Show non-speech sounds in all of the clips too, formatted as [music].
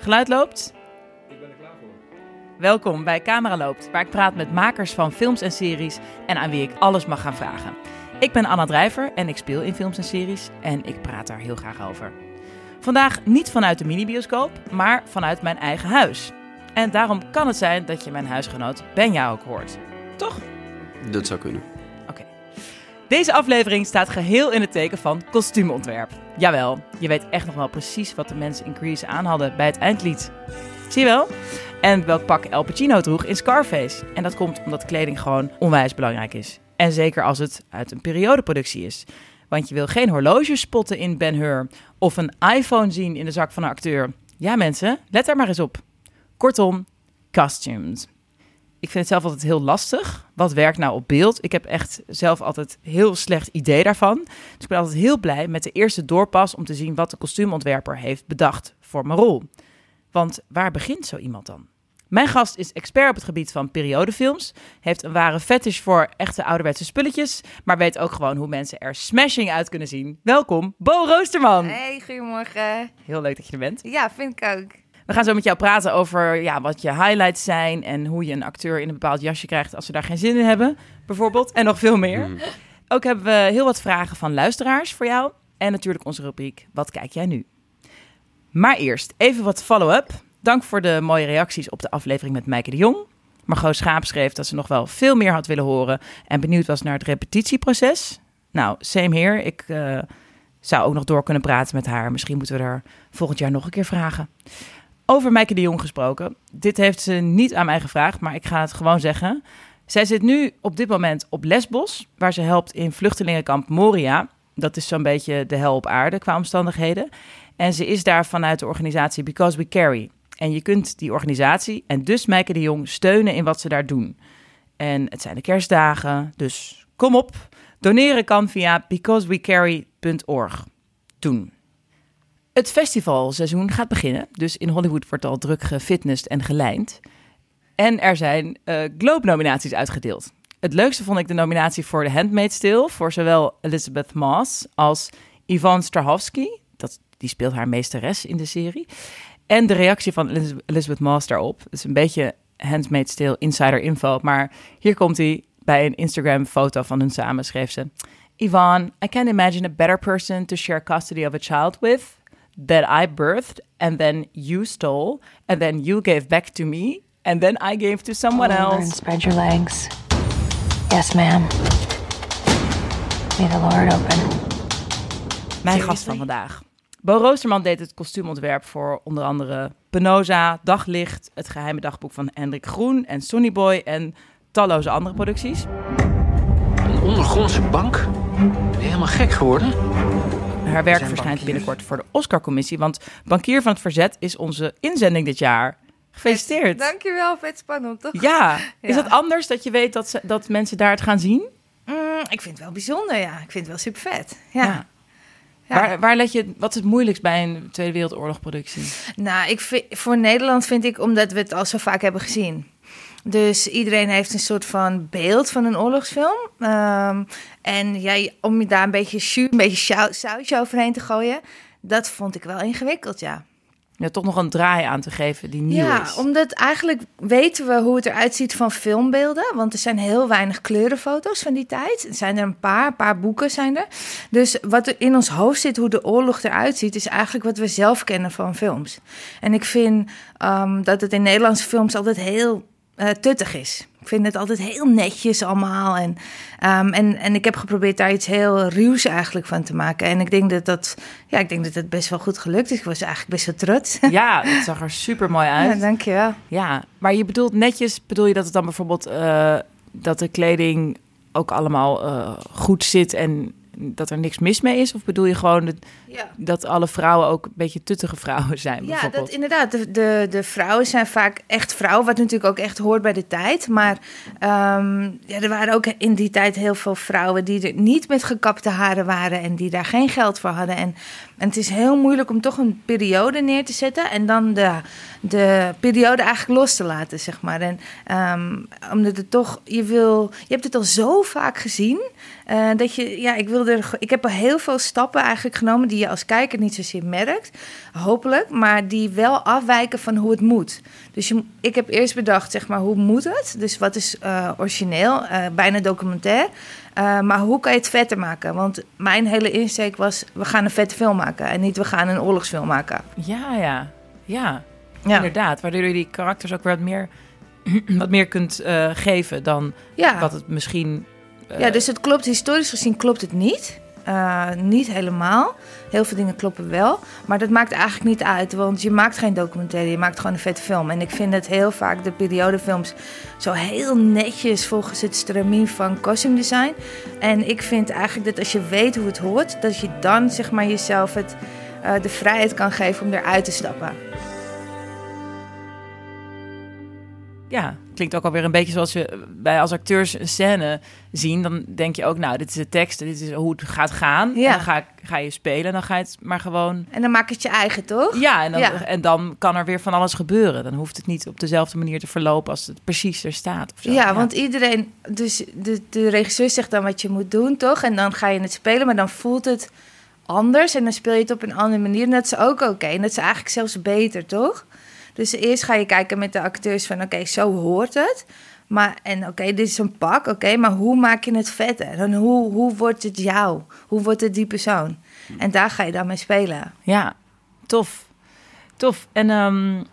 Geluid loopt? Ik ben er klaar voor. Welkom bij Camera Loopt, waar ik praat met makers van films en series en aan wie ik alles mag gaan vragen. Ik ben Anna Drijver en ik speel in films en series en ik praat daar heel graag over. Vandaag niet vanuit de minibioscoop, maar vanuit mijn eigen huis. En daarom kan het zijn dat je mijn huisgenoot Benja ook hoort. Toch? Dat zou kunnen. Deze aflevering staat geheel in het teken van kostuumontwerp. Jawel, je weet echt nog wel precies wat de mensen in Grease aan hadden bij het eindlied. Zie je wel? En welk pak El Pacino droeg in Scarface. En dat komt omdat kleding gewoon onwijs belangrijk is. En zeker als het uit een periodeproductie is. Want je wil geen horloge spotten in Ben Hur of een iPhone zien in de zak van een acteur. Ja, mensen, let daar maar eens op. Kortom, costumes. Ik vind het zelf altijd heel lastig. Wat werkt nou op beeld? Ik heb echt zelf altijd heel slecht idee daarvan. Dus ik ben altijd heel blij met de eerste doorpas om te zien wat de kostuumontwerper heeft bedacht voor mijn rol. Want waar begint zo iemand dan? Mijn gast is expert op het gebied van periodefilms, heeft een ware fetish voor echte ouderwetse spulletjes, maar weet ook gewoon hoe mensen er smashing uit kunnen zien. Welkom, Bo Roosterman. Hey, goedemorgen. Heel leuk dat je er bent. Ja, vind ik ook. We gaan zo met jou praten over ja, wat je highlights zijn en hoe je een acteur in een bepaald jasje krijgt als ze daar geen zin in hebben, bijvoorbeeld. En nog veel meer. Mm. Ook hebben we heel wat vragen van luisteraars voor jou. En natuurlijk onze rubriek Wat kijk jij nu? Maar eerst even wat follow-up. Dank voor de mooie reacties op de aflevering met Meike de Jong. Margot Schaap schreef dat ze nog wel veel meer had willen horen en benieuwd was naar het repetitieproces. Nou, same here. Ik eh, zou ook nog door kunnen praten met haar. Misschien moeten we haar volgend jaar nog een keer vragen. Over Meike de Jong gesproken. Dit heeft ze niet aan mij gevraagd, maar ik ga het gewoon zeggen. Zij zit nu op dit moment op Lesbos, waar ze helpt in vluchtelingenkamp Moria. Dat is zo'n beetje de hel op aarde qua omstandigheden. En ze is daar vanuit de organisatie Because We Carry. En je kunt die organisatie en dus Meike de Jong steunen in wat ze daar doen. En het zijn de kerstdagen, dus kom op. Doneren kan via becausewecarry.org. Doen. Het festivalseizoen gaat beginnen, dus in Hollywood wordt al druk gefitnessd en gelijnd. En er zijn uh, Globe-nominaties uitgedeeld. Het leukste vond ik de nominatie voor The Handmaid's Tale voor zowel Elizabeth Moss als Yvonne Strahovski. Dat, die speelt haar meesteres in de serie. En de reactie van Elizabeth Moss daarop. Het is een beetje Handmaid's Tale insider info, maar hier komt hij. Bij een Instagram-foto van hun samen schreef ze... Yvonne, I can't imagine a better person to share custody of a child with that I birthed and then you stole and then you gave back to me and then I gave to someone else. and spread your legs. Yes, ma'am. May the Lord open. Mijn gast van vandaag. Bo Roosterman deed het kostuumontwerp voor onder andere Penosa, Daglicht, Het Geheime Dagboek van Hendrik Groen en Sonny Boy en talloze andere producties. Een ondergrondse bank? Ben je helemaal gek geworden? Haar werk verschijnt bankiers. binnenkort voor de Oscar-commissie, want Bankier van het Verzet is onze inzending dit jaar. Gefeliciteerd. Dankjewel, vet spannend, toch? Ja, [laughs] is dat anders dat je weet dat, ze, dat mensen daar het gaan zien? Mm, ik vind het wel bijzonder, ja. Ik vind het wel super vet. Ja. Ja. Ja. Waar, waar let je, wat is het moeilijkst bij een Tweede Wereldoorlog productie? Nou, ik vind, voor Nederland vind ik, omdat we het al zo vaak hebben gezien. Dus iedereen heeft een soort van beeld van een oorlogsfilm. Ehm, en ja, om je daar een beetje, jus, een beetje sau- sausje overheen te gooien, dat vond ik wel ingewikkeld, ja. Ja, toch nog een draai aan te geven die nieuw Ja, is. omdat eigenlijk weten we hoe het eruit ziet van filmbeelden. Want er zijn heel weinig kleurenfoto's van die tijd. Er zijn er een paar, een paar boeken zijn er. Dus wat er in ons hoofd zit, hoe de oorlog eruit ziet, is eigenlijk wat we zelf kennen van films. En ik vind ehm, dat het in Nederlandse films altijd heel eh, tuttig is. Ik vind het altijd heel netjes allemaal. En, ehm, en, en ik heb geprobeerd daar iets heel ruws eigenlijk van te maken. En ik denk dat dat, ja, ik denk dat het best wel goed gelukt is. Ik was eigenlijk best wel trots. [laughs] Ja, het zag er super mooi Ja, uit. dankjewel. Ja, maar je bedoelt netjes, bedoel je dat het dan bijvoorbeeld eh, dat de kleding ook allemaal eh, goed zit en dat er niks mis mee is? Of bedoel je gewoon dat, Ja. dat alle vrouwen ook een beetje tuttige vrouwen [laughs] zijn? Ja, dat inderdaad. De, de, de vrouwen zijn vaak echt vrouwen, wat natuurlijk ook echt hoort bij de tijd. Maar ehm, ja, er waren ook in die tijd heel veel vrouwen die er niet met gekapte haren waren en die daar geen geld voor hadden. En, en het is heel moeilijk om toch een periode neer te zetten en dan de, de periode eigenlijk los te laten, zeg maar. En ehm, omdat het toch, je wil, je hebt het al zo vaak gezien. Eh, dat je, ja, ik wilde, ik heb al heel veel stappen eigenlijk genomen die je als kijker niet zozeer merkt, hopelijk, maar die wel afwijken van hoe het moet. Dus je, ik heb eerst bedacht, zeg maar, hoe moet het? Dus wat is eh, origineel, eh, bijna documentair. Uh, maar hoe kan je het vetter maken? Want mijn hele insteek was, we gaan een vette film maken en niet we gaan een oorlogsfilm maken. Ja, ja, ja. ja. Inderdaad, waardoor je die karakters ook wat meer, [clears throat] wat meer kunt uh, geven dan ja. wat het misschien... Ja, dus het klopt, historisch gezien klopt het niet. Uh, niet helemaal. Heel veel dingen kloppen wel. Maar dat maakt eigenlijk niet uit. Want je maakt geen documentaire. Je maakt gewoon een vette film. En ik vind het heel vaak de periodefilms zo heel netjes volgens het stramien van costume. En ik vind eigenlijk dat als je weet hoe het hoort, dat je dan zeg maar jezelf het, uh, de vrijheid kan geven om eruit te stappen. ja, klinkt ook alweer een beetje zoals je bij als acteurs een scène zien. Dan denk je ook, nou, dit is de tekst, dit is hoe het gaat gaan. Ja. En dan ga, ga je spelen, dan ga je het maar gewoon... En dan maak je het je eigen, toch? Ja en, dan, en dan kan er weer van alles gebeuren. Dan hoeft het niet op dezelfde manier te verlopen als het precies er staat. Of zo. Ja, want iedereen... Dus de, de regisseur zegt dan wat je moet doen, toch? En dan ga je het spelen, maar dan voelt het anders. En dan speel je het op een andere manier. En dat is ook oké. En dat is eigenlijk zelfs beter, toch? Dus eerst ga je kijken met de acteurs van oké, zo hoort het. Maar, en oké, dit is een pak, oké, maar hoe maak je het vetter? En hoe, hoe wordt het jou? Hoe wordt het die persoon? En daar ga je dan mee spelen. Ja, tof. Tof. En um,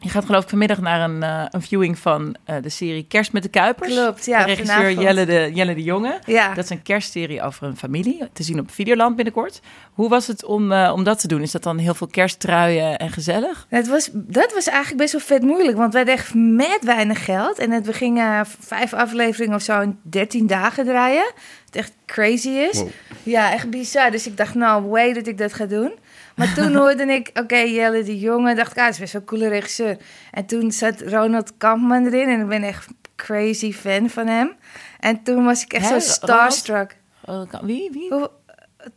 je gaat geloof ik vanmiddag naar een, uh, een viewing van uh, de serie Kerst met de Kuipers. Klopt, ja. De regisseur Jelle de, Jelle de Jonge. Ja. Dat is een kerstserie over een familie, te zien op Videoland binnenkort. Hoe was het om, uh, om dat te doen? Is dat dan heel veel kersttruien en gezellig? Het was, dat was eigenlijk best wel vet moeilijk, want wij hadden echt met weinig geld. En het, we gingen vijf afleveringen of zo in dertien dagen draaien. Het echt crazy is. Wow. Ja, echt bizar. Dus ik dacht, nou, way dat ik dat ga doen. Maar toen [laughs] hoorde ik, oké, okay, Jelle de Jonge, dacht ik, ah, is best wel een coole regisseur. En toen zat Ronald Kampman erin en ik ben echt crazy fan van hem. En toen was ik echt Hè? zo starstruck. Ronald? Wie? Wie? Hoe,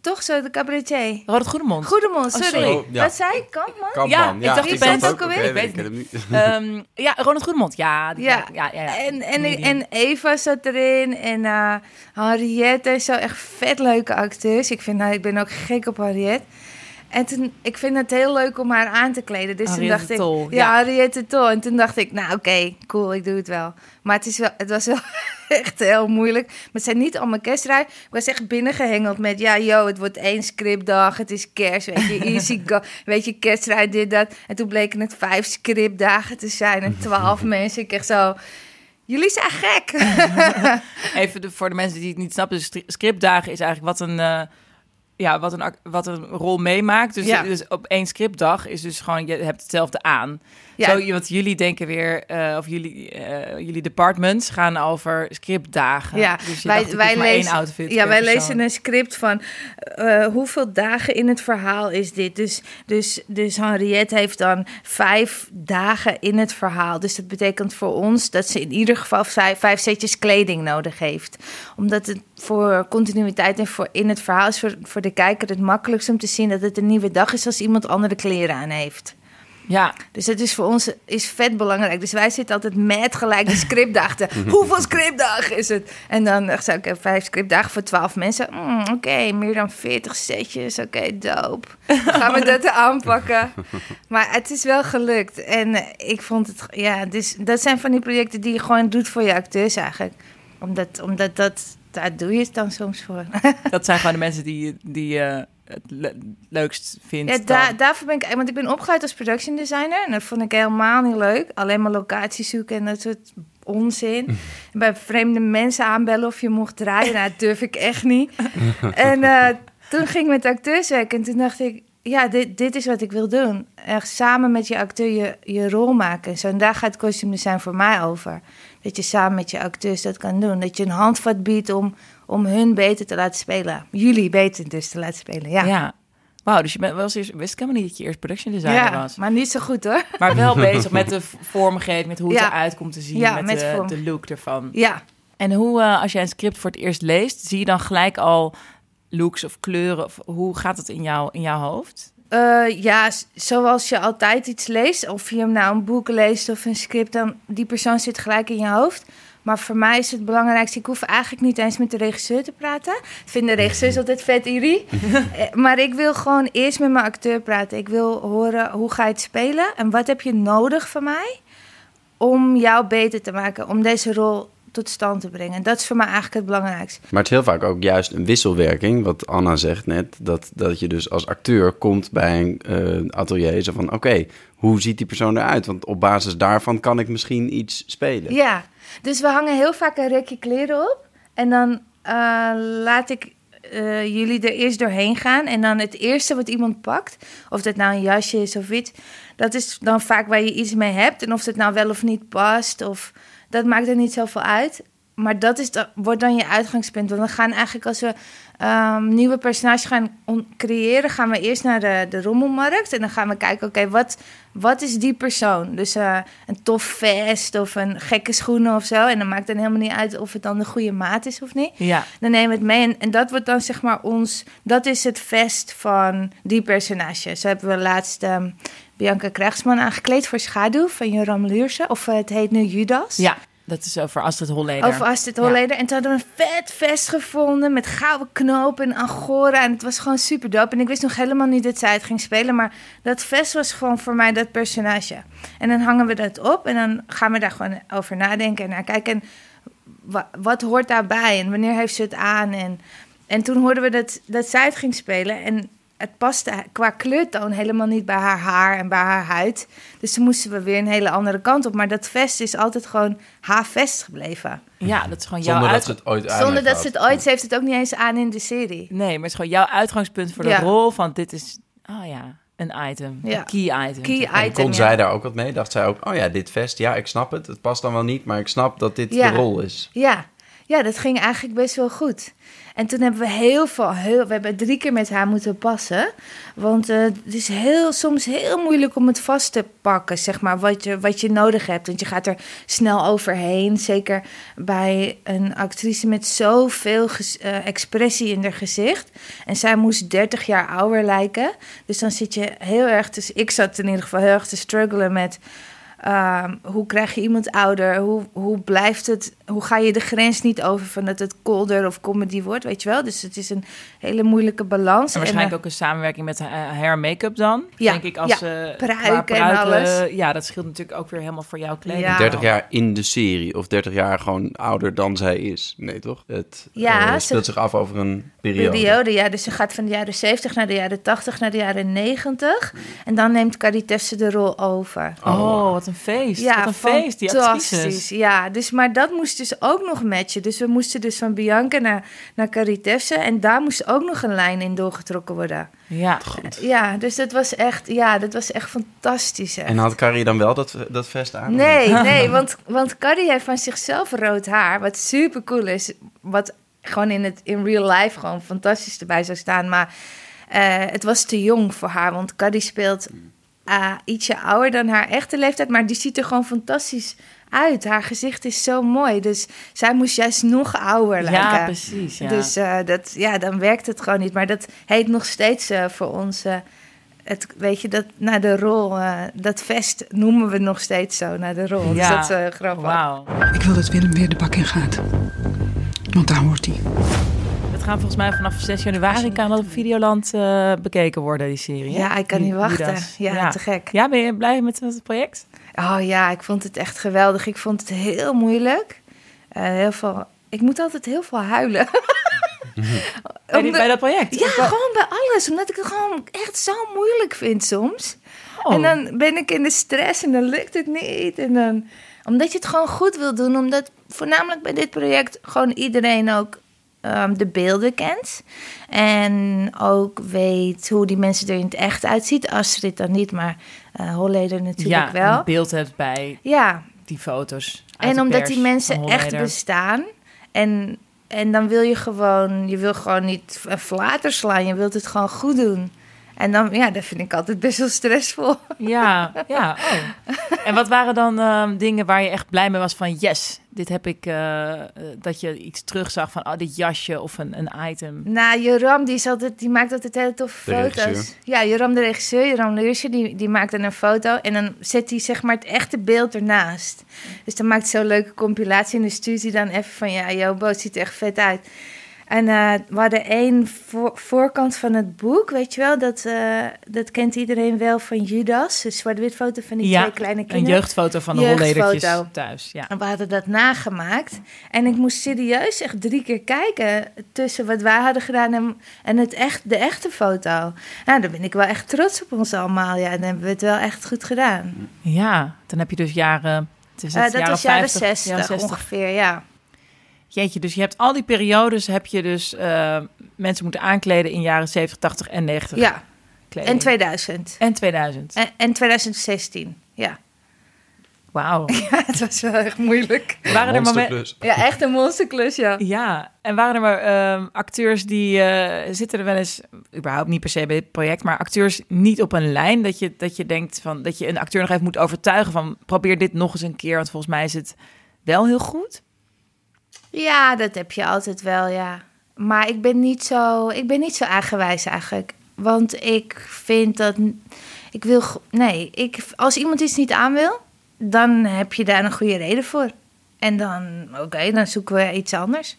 toch zo, de cabaretier. Ronald Goedemond. Goedemond, sorry. Oh, sorry. Oh, ja. Wat zei ik? Kampman? Kampman. Ja, ja, ik dacht, je bent ook alweer. Ik weet het niet. um, [laughs] ja, Ronald Goedemond, ja. Die, ja. Ja, ja, ja. En, en, en Eva zat erin en uh, Henriette, zo echt vet leuke acteurs. Ik, vind, nou, ik ben ook gek op Henriette. En toen, ik vind het heel leuk om haar aan te kleden. Dus toen dacht ik, Tol, ja, ja, Henriette Tol. En toen dacht ik, nou oké, okay, cool, ik doe het wel. Maar het, is wel, het was wel [laughs] echt heel moeilijk. Maar het zijn niet allemaal kerstrij. Ik was echt binnengehengeld met, ja, yo, het wordt één scriptdag. Het is kerst, weet je, [laughs] easy go. Weet je, dit, dat. En toen bleken het vijf scriptdagen te zijn en twaalf [laughs] mensen. Ik echt zo... Jullie zijn gek. Even de, voor de mensen die het niet snappen. Dus scriptdagen is eigenlijk wat een... Uh ja, wat een, wat een rol meemaakt. Dus, ja. dus op één scriptdag is dus gewoon, je hebt hetzelfde aan. Ja. Zo, want jullie denken weer, uh, of jullie, uh, jullie departments gaan over scriptdagen. Ja, dus wij, wij lezen, outfit ja, wij lezen een script van uh, hoeveel dagen in het verhaal is dit. Dus, dus, dus Henriette heeft dan vijf dagen in het verhaal. Dus dat betekent voor ons dat ze in ieder geval vijf, vijf setjes kleding nodig heeft. Omdat het voor continuïteit en voor in het verhaal is voor, voor de kijker het makkelijkst om te zien dat het een nieuwe dag is als iemand andere kleren aan heeft. Ja. Dus het is voor ons is vet belangrijk. Dus wij zitten altijd met gelijk de scriptdagen. [laughs] Hoeveel scriptdagen is het? En dan zei ik, vijf scriptdagen voor twaalf mensen. Mm, Oké, okay, meer dan veertig setjes. Oké, okay, dope. Gaan we dat aanpakken? [laughs] Maar het is wel gelukt. En ik vond het, ja, dus dat zijn van die projecten die je gewoon doet voor je acteurs eigenlijk. Omdat, omdat dat, daar doe je het dan soms voor. dat zijn gewoon de mensen die, die uh het leukst vindt. Ja, daar, daarvoor ben ik, want ik ben opgeleid als production designer en dat vond ik helemaal niet leuk. Alleen maar locatie zoeken en dat soort onzin. en [laughs] bij vreemde mensen aanbellen of je mocht draaien, nou, dat durf ik echt niet. [laughs] en uh, toen ging ik met acteurs werken en toen dacht ik, ja, dit, dit is wat ik wil doen. Echt samen met je acteur je, je rol maken. Zo, en daar gaat kostuum design voor mij over. Dat je samen met je acteurs dat kan doen. Dat je een handvat biedt om om hun beter te laten spelen. Jullie beter dus te laten spelen, ja. Ja. Wauw, dus je bent, was eerst, wist ik helemaal niet dat je eerst production designer ja, was. maar niet zo goed hoor. [laughs] Maar wel bezig met de [laughs] vormgeving, met hoe het eruit komt te zien, ja, met, de, de, look ervan. Ja. En hoe, uh, als jij een script voor het eerst leest, zie je dan gelijk al looks of kleuren? Of hoe gaat het in, jou, in jouw hoofd? Uh, ja, zoals je altijd iets leest, of je hem nou een boek leest of een script, dan die persoon zit gelijk in je hoofd. Maar voor mij is het belangrijkste, ik hoef eigenlijk niet eens met de regisseur te praten. Ik vind de regisseurs [laughs] altijd vet irrie. [laughs] Eh, maar ik wil gewoon eerst met mijn acteur praten. Ik wil horen hoe ga je het spelen en wat heb je nodig van mij om jou beter te maken, om deze rol tot stand te brengen. En dat is voor mij eigenlijk het belangrijkste. Maar het is heel vaak ook juist een wisselwerking, wat Anna zegt net. Dat, dat je dus als acteur komt bij een eh, atelier zo van... oké, hoe ziet die persoon eruit? Want op basis daarvan kan ik misschien iets spelen. Ja, dus we hangen heel vaak een rekje kleren op. En dan eh, laat ik eh, jullie er eerst doorheen gaan. En dan het eerste wat iemand pakt, of dat nou een jasje is of iets... dat is dan vaak waar je iets mee hebt. En of het nou wel of niet past, of dat maakt er niet zoveel uit. Maar dat is wordt dan je uitgangspunt. Want we gaan eigenlijk als we ehm, nieuwe personages gaan creëren, gaan we eerst naar de, de rommelmarkt. En dan gaan we kijken, oké, wat, wat is die persoon? Dus eh, een tof vest of een gekke schoenen of zo. En dan maakt het helemaal niet uit of het dan de goede maat is of niet. Ja. Dan nemen we het mee. En, en dat wordt dan zeg maar ons... Dat is het vest van die personage. Zo hebben we laatst ehm, Bianca Krijgsman aangekleed voor Schaduw van Joram Luurse. Of eh, het heet nu Judas. ja, dat is over Astrid Holleder. Over Astrid Holleder. En toen hadden we een vet vest gevonden met gouden knopen en angora. En het was gewoon super dope. En ik wist nog helemaal niet dat zij het ging spelen. Maar dat vest was gewoon voor mij dat personage. En dan hangen we dat op en dan gaan we daar gewoon over nadenken en naar kijken. En wa- wat hoort daarbij en wanneer heeft ze het aan? En, en toen hoorden we dat, dat zij het ging spelen. En het paste qua kleurtoon helemaal niet bij haar haar en bij haar huid. Dus toen moesten we weer een hele andere kant op. Maar dat vest is altijd gewoon haar vest gebleven. Ja, dat is gewoon jouw Zonder dat ze het ooit aan Zonder heeft dat ze het ooit... Ze heeft het ook niet eens aan in de serie. Nee, maar het is gewoon jouw uitgangspunt voor de Ja. rol van dit is... Oh ja, een item. Ja. Een key item. Key. En kon ja. zij daar ook wat mee? Dacht zij ook, oh ja, dit vest, ja, ik snap het. Het past dan wel niet, maar ik snap dat dit Ja. de rol is. Ja. Ja, dat ging eigenlijk best wel goed. En toen hebben we heel veel, we hebben drie keer met haar moeten passen. Want eh, het is heel, soms heel moeilijk om het vast te pakken, zeg maar, wat je, wat je nodig hebt. Want je gaat er snel overheen. Zeker bij een actrice met zoveel eh, expressie in haar gezicht. En zij moest 30 jaar ouder lijken. Dus dan zit je heel erg, dus ik zat in ieder geval heel erg te struggelen met... Ehm, hoe krijg je iemand ouder? Hoe, hoe blijft het? Hoe ga je de grens niet over van dat het colder of comedy wordt, weet je wel? Dus het is een hele moeilijke balans. En waarschijnlijk eh, ook een samenwerking met eh, hair en make-up dan. Ja, Denk ik als ja. eh, Pruiken qua en alles. Ja, dat scheelt natuurlijk ook weer helemaal voor jouw kleding. Ja. 30 jaar in de serie of 30 jaar gewoon ouder dan zij is. Nee, toch? Het Ja, ze- speelt zich af over een periode. periode. Ja, dus ze gaat van de jaren 70 naar de jaren 80 naar de jaren 90. En dan neemt Carrie Tefse de rol over. Oh, wat een feest. wat een feest, die actrices. Ja, dus, maar dat moest dus ook nog matchen. Dus we moesten dus van Bianca naar, naar Carrie Tefse. En daar moest ook nog een lijn in doorgetrokken worden. Ja. Ja, dus dat was echt, ja, dat was echt fantastisch. hè. En had Carrie dan wel dat, dat vest aan? Nee, nee, [laughs] want, want Carrie heeft van zichzelf rood haar, wat super cool is. Wat gewoon in, het, in real life gewoon fantastisch erbij zou staan. Maar eh, het was te jong voor haar, want Carrie speelt eh, ietsje ouder dan haar echte leeftijd. Maar die ziet er gewoon fantastisch uit. Haar gezicht is zo mooi. Dus zij moest juist nog ouder lijken. Ja, precies. Ja. Dus eh, dat, ja, dan werkt het gewoon niet. Maar dat heet nog steeds eh, voor ons. eh, het, weet je, dat naar de rol, eh, dat vest noemen we nog steeds zo naar de rol. ja. Dus dat is eh, grappig. Wauw. Ik wil dat Willem weer de bak in gaat. Want daar hoort hij. Het gaat volgens mij vanaf 6 januari kan dat op Videoland eh, bekeken worden, die serie. Ja, ik kan niet wachten. Ja, te gek. Ja, ben je blij met het project? Oh ja, ik vond het echt geweldig. Ik vond het heel moeilijk. Eh, heel veel, ik moet altijd heel veel huilen. [laughs] Bij, die- bij dat project? Ja, gewoon bij alles. Omdat ik het gewoon echt zo moeilijk vind soms. Oh. En dan ben ik in de stress en dan lukt het niet. En dan, omdat je het gewoon goed wil doen. Omdat voornamelijk bij dit project gewoon iedereen ook ehm, de beelden kent. En ook weet hoe die mensen er in het echt uitziet. Astrid dan niet, maar eh Holleder natuurlijk ja, wel. een beeld hebt bij Ja, die foto's. en omdat die mensen echt bestaan. En, en dan wil je gewoon, je wil gewoon niet flater slaan. Je wilt het gewoon goed doen. En dan, ja, dat vind ik altijd best wel stressvol. Ja, ja. Oh. En wat waren dan ehm, dingen waar je echt blij mee was van... yes, dit heb ik... eh, eh, dat je iets terugzag van... oh, dit jasje of een, een item. Nou, Joram, die, is altijd, die maakt altijd hele toffe De foto's. regisseur. Ja, Joram de regisseur, Joram Leersje, die, die maakt dan een foto. En dan zet hij zeg maar het echte beeld ernaast. Dus dan maakt hij zo'n leuke compilatie. En dan stuurt hij dan even van... Ja, Jobo, het ziet er echt vet uit. En eh, we hadden één voor- voorkant van het boek, weet je wel. Dat, eh, dat kent iedereen wel van Judas. Een zwart-wit foto van die Ja, twee kleine Een kinderen. jeugdfoto van de holledertjes thuis. Ja. En we hadden dat nagemaakt. En ik moest serieus echt drie keer kijken tussen wat wij hadden gedaan en, en het echt, de echte foto. Nou, dan ben ik wel echt trots op ons allemaal. Ja, dan hebben we het wel echt goed gedaan. ja, dan heb je dus jaren... Het is Eh, dat jaren was jaren 50, 60, jaren 60. ongeveer, ja. Jeetje, dus je hebt al die periodes... heb je dus eh, mensen moeten aankleden in jaren 70, 80 en 90. Ja, kleding. en 2000. En 2000. En, en 2016, ja. Wauw. [laughs] Ja, het was wel echt moeilijk. Waren er momenten... Ja, echt een monsterklus, ja. Ja, en waren er maar ehm, acteurs die eh, zitten er wel eens, überhaupt niet per se bij dit project, maar acteurs niet op een lijn dat je, dat je denkt van dat je een acteur nog even moet overtuigen van probeer dit nog eens een keer, want volgens mij is het wel heel goed. Ja, dat heb je altijd wel, ja. Maar ik ben niet zo, ik ben niet zo aangewijs eigenlijk. Want ik vind dat... Ik wil... Nee, ik, als iemand iets niet aan wil, dan heb je daar een goede reden voor. En dan, oké, dan zoeken we iets anders.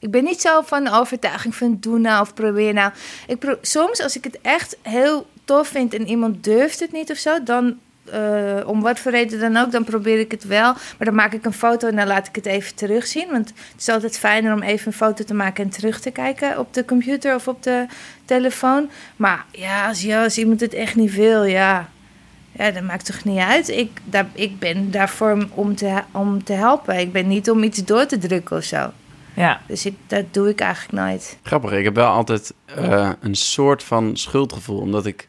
Ik ben niet zo van overtuiging van doe nou of probeer nou. Ik soms als ik het echt heel tof vind en iemand durft het niet of zo, dan eh, om wat voor reden dan ook, dan probeer ik het wel. Maar dan maak ik een foto en dan laat ik het even terugzien. Want het is altijd fijner om even een foto te maken en terug te kijken op de computer of op de telefoon. Maar ja, als, ja, als iemand het echt niet wil, ja, ja dat maakt toch niet uit. Ik, daar, ik ben daarvoor om te, om te helpen. Ik ben niet om iets door te drukken of zo. Ja, Dus ik, dat doe ik eigenlijk nooit. Grappig, ik heb wel altijd eh, een soort van schuldgevoel, omdat ik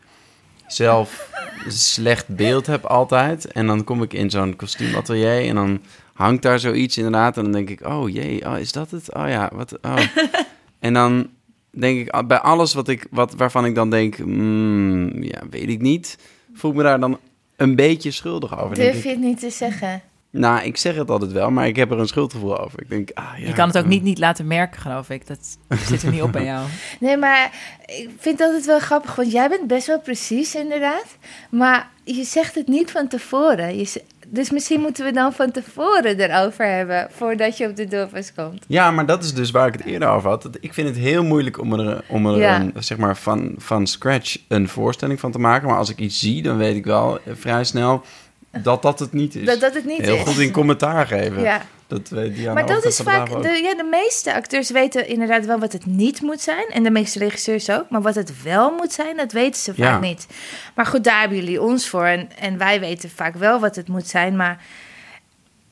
zelf slecht beeld heb altijd. En dan kom ik in zo'n kostuumatelier en dan hangt daar zoiets inderdaad. En dan denk ik, oh jee, oh, is dat het? Oh ja, wat? Oh. [laughs] en dan denk ik, ah, bij alles wat ik, wat, waarvan ik dan denk, mm, ja, weet ik niet, voel ik me daar dan een beetje schuldig over. Durf je het niet te zeggen? Nou, ik zeg het altijd wel, maar ik heb er een schuldgevoel over. Ik denk, ah ja. je kan het ook eh, niet niet laten merken, geloof ik. Dat zit er niet op bij jou. [laughs] Nee, maar ik vind dat het wel grappig, want jij bent best wel precies inderdaad. Maar je zegt het niet van tevoren. Je, dus misschien moeten we dan van tevoren erover hebben, voordat je op de doorpas komt. Ja, maar dat is dus waar ik het eerder over had. Dat Ik vind het heel moeilijk om er, om er Ja. een, zeg maar van, van scratch een voorstelling van te maken. Maar als ik iets zie, dan weet ik wel eh, vrij snel dat dat het niet is. Dat dat het niet heel is. goed in commentaar geven. Ja. Dat weet Diana Maar dat is vaak, de, ja, de meeste acteurs weten inderdaad wel wat het niet moet zijn. En de meeste regisseurs ook. Maar wat het wel moet zijn, dat weten ze vaak Ja. niet. Maar goed, daar hebben jullie ons voor. En, en wij weten vaak wel wat het moet zijn. Maar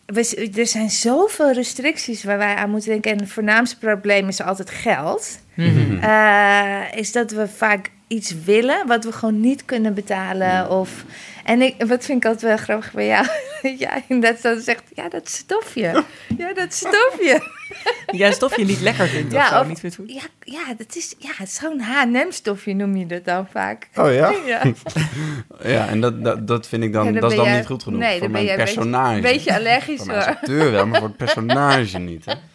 we, er zijn zoveel restricties waar wij aan moeten denken. En het voornaamste probleem is altijd geld. Mhm. Eh, is dat we vaak iets willen wat we gewoon niet kunnen betalen. Of, en ik, wat vind ik altijd wel grappig bij jou? [laughs] dat jij inderdaad zo zegt, ja, dat stofje. Ja, dat stofje. Juist of je niet lekker vindt of zo, of- niet vindt goed. ja, ja, dat is, ja, het is zo'n H&M-stofje noem je dat dan vaak. Oh ja? [laughs] Ja, Ja, en dat, dat, dat vind ik dan, Ja, dan dat is dan jij- niet goed genoeg nee, voor dan ben mijn jij een personage. een beetje allergisch, Voor hoor. acteur wel, maar voor het personage niet. Hè? [laughs]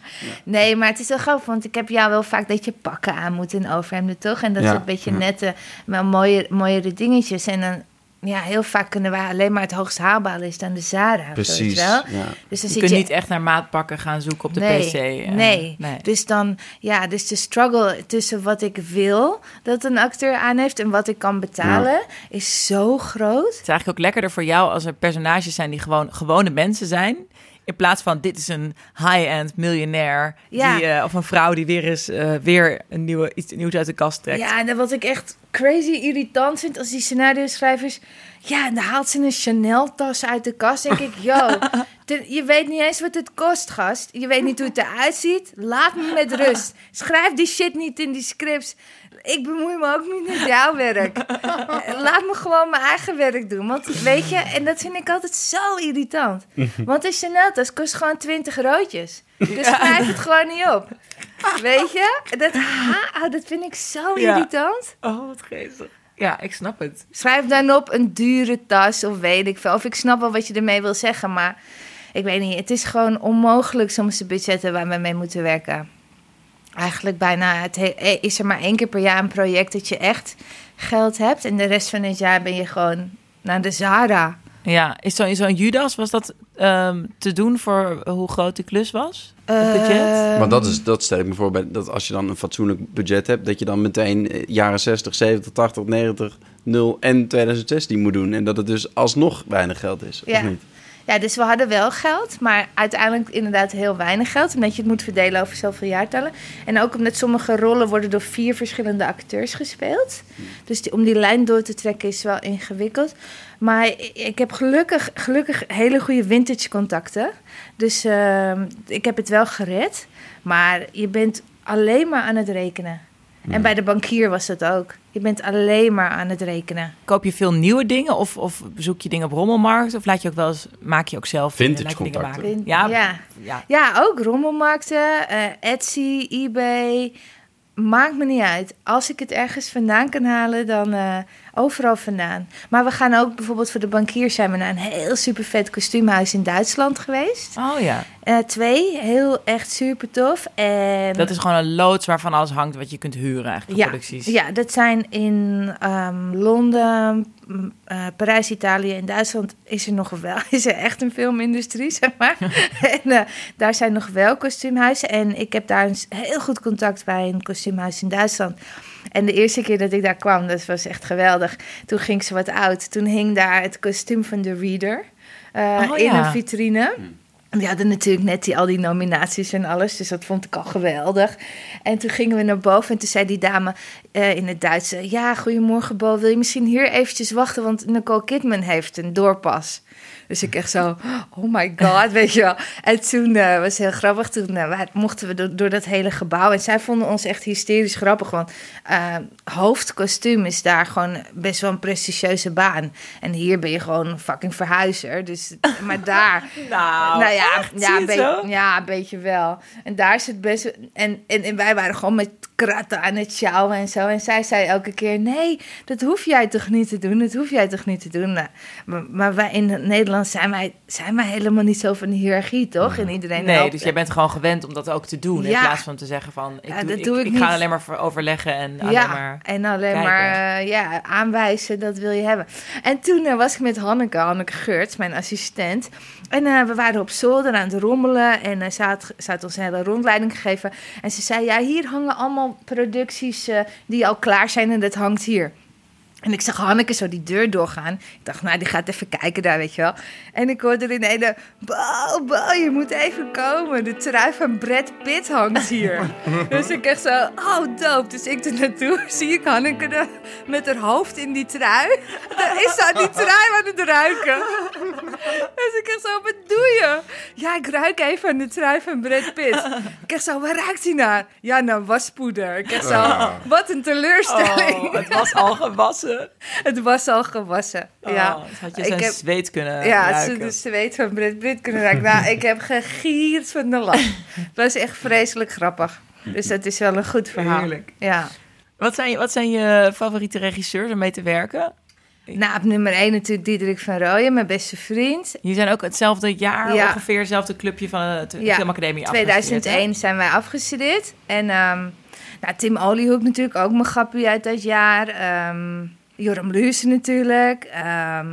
Nee, maar het is wel grappig, want ik heb jou wel vaak dat je pakken aan moet in overhemden, toch? En dat Ja, is een beetje ja. nette, maar mooie, mooiere dingetjes. En dan, ja, heel vaak kunnen wij alleen maar het hoogst haalbare is dan de Zara. Precies. je wel? Ja. Dus dan Je zit kunt je niet echt naar maatpakken gaan zoeken op de nee, pc. eh, nee. nee. Dus dan, ja, dus de struggle tussen wat ik wil dat een acteur aan heeft en wat ik kan betalen, is zo groot. Het is eigenlijk ook lekkerder voor jou als er personages zijn die gewoon gewone mensen zijn. In plaats van dit is een high-end miljonair. Ja. Die, eh, of een vrouw die weer eens eh, weer een nieuwe, iets nieuws uit de kast trekt. Ja, en wat ik echt crazy irritant vind als die scenario schrijvers. Ja, en dan haalt ze een Chanel-tas uit de kast. denk ik, yo, [laughs] ten- je weet niet eens wat het kost, gast. Je weet niet hoe het eruit ziet. Laat me met rust. Schrijf die shit niet in die scripts. Ik bemoei me ook niet met jouw werk. [laughs] Laat me gewoon mijn eigen werk doen. Want weet je, en dat vind ik altijd zo irritant. [laughs] Want een Chanel-tas kost gewoon 20 roodjes. Dus schrijf het gewoon niet op. [laughs] Weet je? Dat, ha, oh, dat vind ik zo Ja. irritant. Oh, wat geestig. ja, ik snap het. Schrijf dan op een dure tas of weet ik veel. Of ik snap wel wat je ermee wil zeggen, maar ik weet niet. Het is gewoon onmogelijk soms de budgetten waar we mee moeten werken. Eigenlijk bijna het he- eh, is er maar één keer per jaar een project dat je echt geld hebt. En de rest van het jaar ben je gewoon naar de Zara. Ja, is zo'n zo'n Judas, was dat ehm, te doen voor hoe groot de klus was? Het budget? Eh, Maar dat, is, dat stel ik me voor, bij, dat als je dan een fatsoenlijk budget hebt... dat je dan meteen eh, jaren 60, 70, 80, 90, 0 en 2016 moet doen. En dat het dus alsnog weinig geld is, Ja. of niet? Ja, dus we hadden wel geld, maar uiteindelijk inderdaad heel weinig geld. Omdat je het moet verdelen over zoveel jaartallen. En ook omdat sommige rollen worden door vier verschillende acteurs gespeeld. Dus om die lijn door te trekken is wel ingewikkeld. Maar ik heb gelukkig, gelukkig hele goede vintage contacten. Dus ehm, ik heb het wel gered. Maar je bent alleen maar aan het rekenen. En bij de bankier was dat ook. Je bent alleen maar aan het rekenen. Koop je veel nieuwe dingen of, of bezoek je dingen op rommelmarkt? Of laat je ook wel eens, maak je ook zelf dingen? Vintage je dingen contacten. maken? Ja, ja. ja. Ja, ook rommelmarkten, eh, Etsy, eBay. Maakt me niet uit. Als ik het ergens vandaan kan halen, dan eh, overal vandaan. Maar we gaan ook bijvoorbeeld voor de bankier zijn we naar een heel super vet kostuumhuis in Duitsland geweest. Oh ja, Eh, twee, heel echt super tof. En dat is gewoon een loods waarvan alles hangt wat je kunt huren eigenlijk ja, producties. ja, dat zijn in ehm, Londen, m, eh, Parijs, Italië en Duitsland is er nog wel [laughs] is er echt een filmindustrie, [laughs] zeg maar. [laughs] en eh, daar zijn nog wel kostuumhuizen. En ik heb daar een heel goed contact bij een kostuumhuis in Duitsland. En de eerste keer dat ik daar kwam, dat was echt geweldig. Toen ging ze wat oud. Toen hing daar het kostuum van de Reader eh, Oh, in ja. een vitrine. En Die hadden natuurlijk net die, al die nominaties en alles, dus dat vond ik al geweldig. En toen gingen we naar boven en toen zei die dame eh, in het Duits... eh, ja, goedemorgen Bo, wil je misschien hier eventjes wachten... want Nicole Kidman heeft een doorpas. Dus ik echt zo, oh my god, weet je wel. En toen eh, was het heel grappig, toen eh, wa- mochten we door, door dat hele gebouw... en zij vonden ons echt hysterisch grappig, want eh, hoofdkostuum is daar gewoon best wel een prestigieuze baan. En hier ben je gewoon een fucking verhuizer, dus... [laughs] Maar daar... Nou, Nou ja, echt? Ja, een beetje, ja, een beetje wel. En daar is het best. En, en, en wij waren gewoon met kratten aan het sjouwen en zo. En zij zei elke keer: Nee, dat hoef jij toch niet te doen? Dat hoef jij toch niet te doen? Nou, maar, maar wij in Nederland zijn wij, zijn wij helemaal niet zo van de hiërarchie, toch? En iedereen Nee, helpt. dus jij bent gewoon gewend om dat ook te doen. In plaats van te zeggen van, ik, Ja, doe, ik, doe ik ik ga alleen maar voor overleggen en alleen ja, maar... en alleen kijken. maar eh, ja, aanwijzen, dat wil je hebben. En toen eh, was ik met Hanneke, Hanneke Geurts, mijn assistent. En eh, we waren op zolder aan het rommelen en ze, had, ze had ons een hele rondleiding gegeven. En ze zei, ja, hier hangen allemaal producties eh, die al klaar zijn en dat hangt hier. En ik zag Hanneke zo die deur doorgaan. Ik dacht, nou, die gaat even kijken daar, weet je wel. En ik hoorde er Bo, Bo, je moet even komen. De trui van Brad Pitt hangt hier. [laughs] dus ik echt zo, oh, dope. Dus ik er naartoe, [laughs] zie ik Hanneke er met haar hoofd in die trui. [laughs] Daar is ze aan die trui aan het ruiken. dus ik echt zo, wat doe je? Ja, ik ruik even aan de trui van Brad Pitt. Ik echt zo, waar ruikt hij naar? Ja, naar waspoeder. Ik echt zo, wat een teleurstelling. Oh, het was al gewassen. [laughs] Het was al gewassen. ja. Oh, het had je Ik zijn heb- zweet kunnen Ja, ruiken. ze de zweet van Brad Pitt kunnen ruiken. Nou, ik heb gegierd van de lach. Het [laughs] was echt vreselijk grappig. Dus dat is wel een goed verhaal. Heerlijk. Ja. Wat zijn, wat zijn je favoriete regisseurs om mee te werken? Nou, op nummer 1 natuurlijk Diederik van Rooyen, mijn beste vriend. Jullie zijn ook hetzelfde jaar, Ja. ongeveer hetzelfde clubje van het Ja, Filmacademie afgestudeerd, hè? 2001 zijn wij afgestudeerd. En ehm, nou, Tim Oliehoek natuurlijk, ook mijn grappie uit dat jaar. Ehm Joram Luursen natuurlijk. Ehm,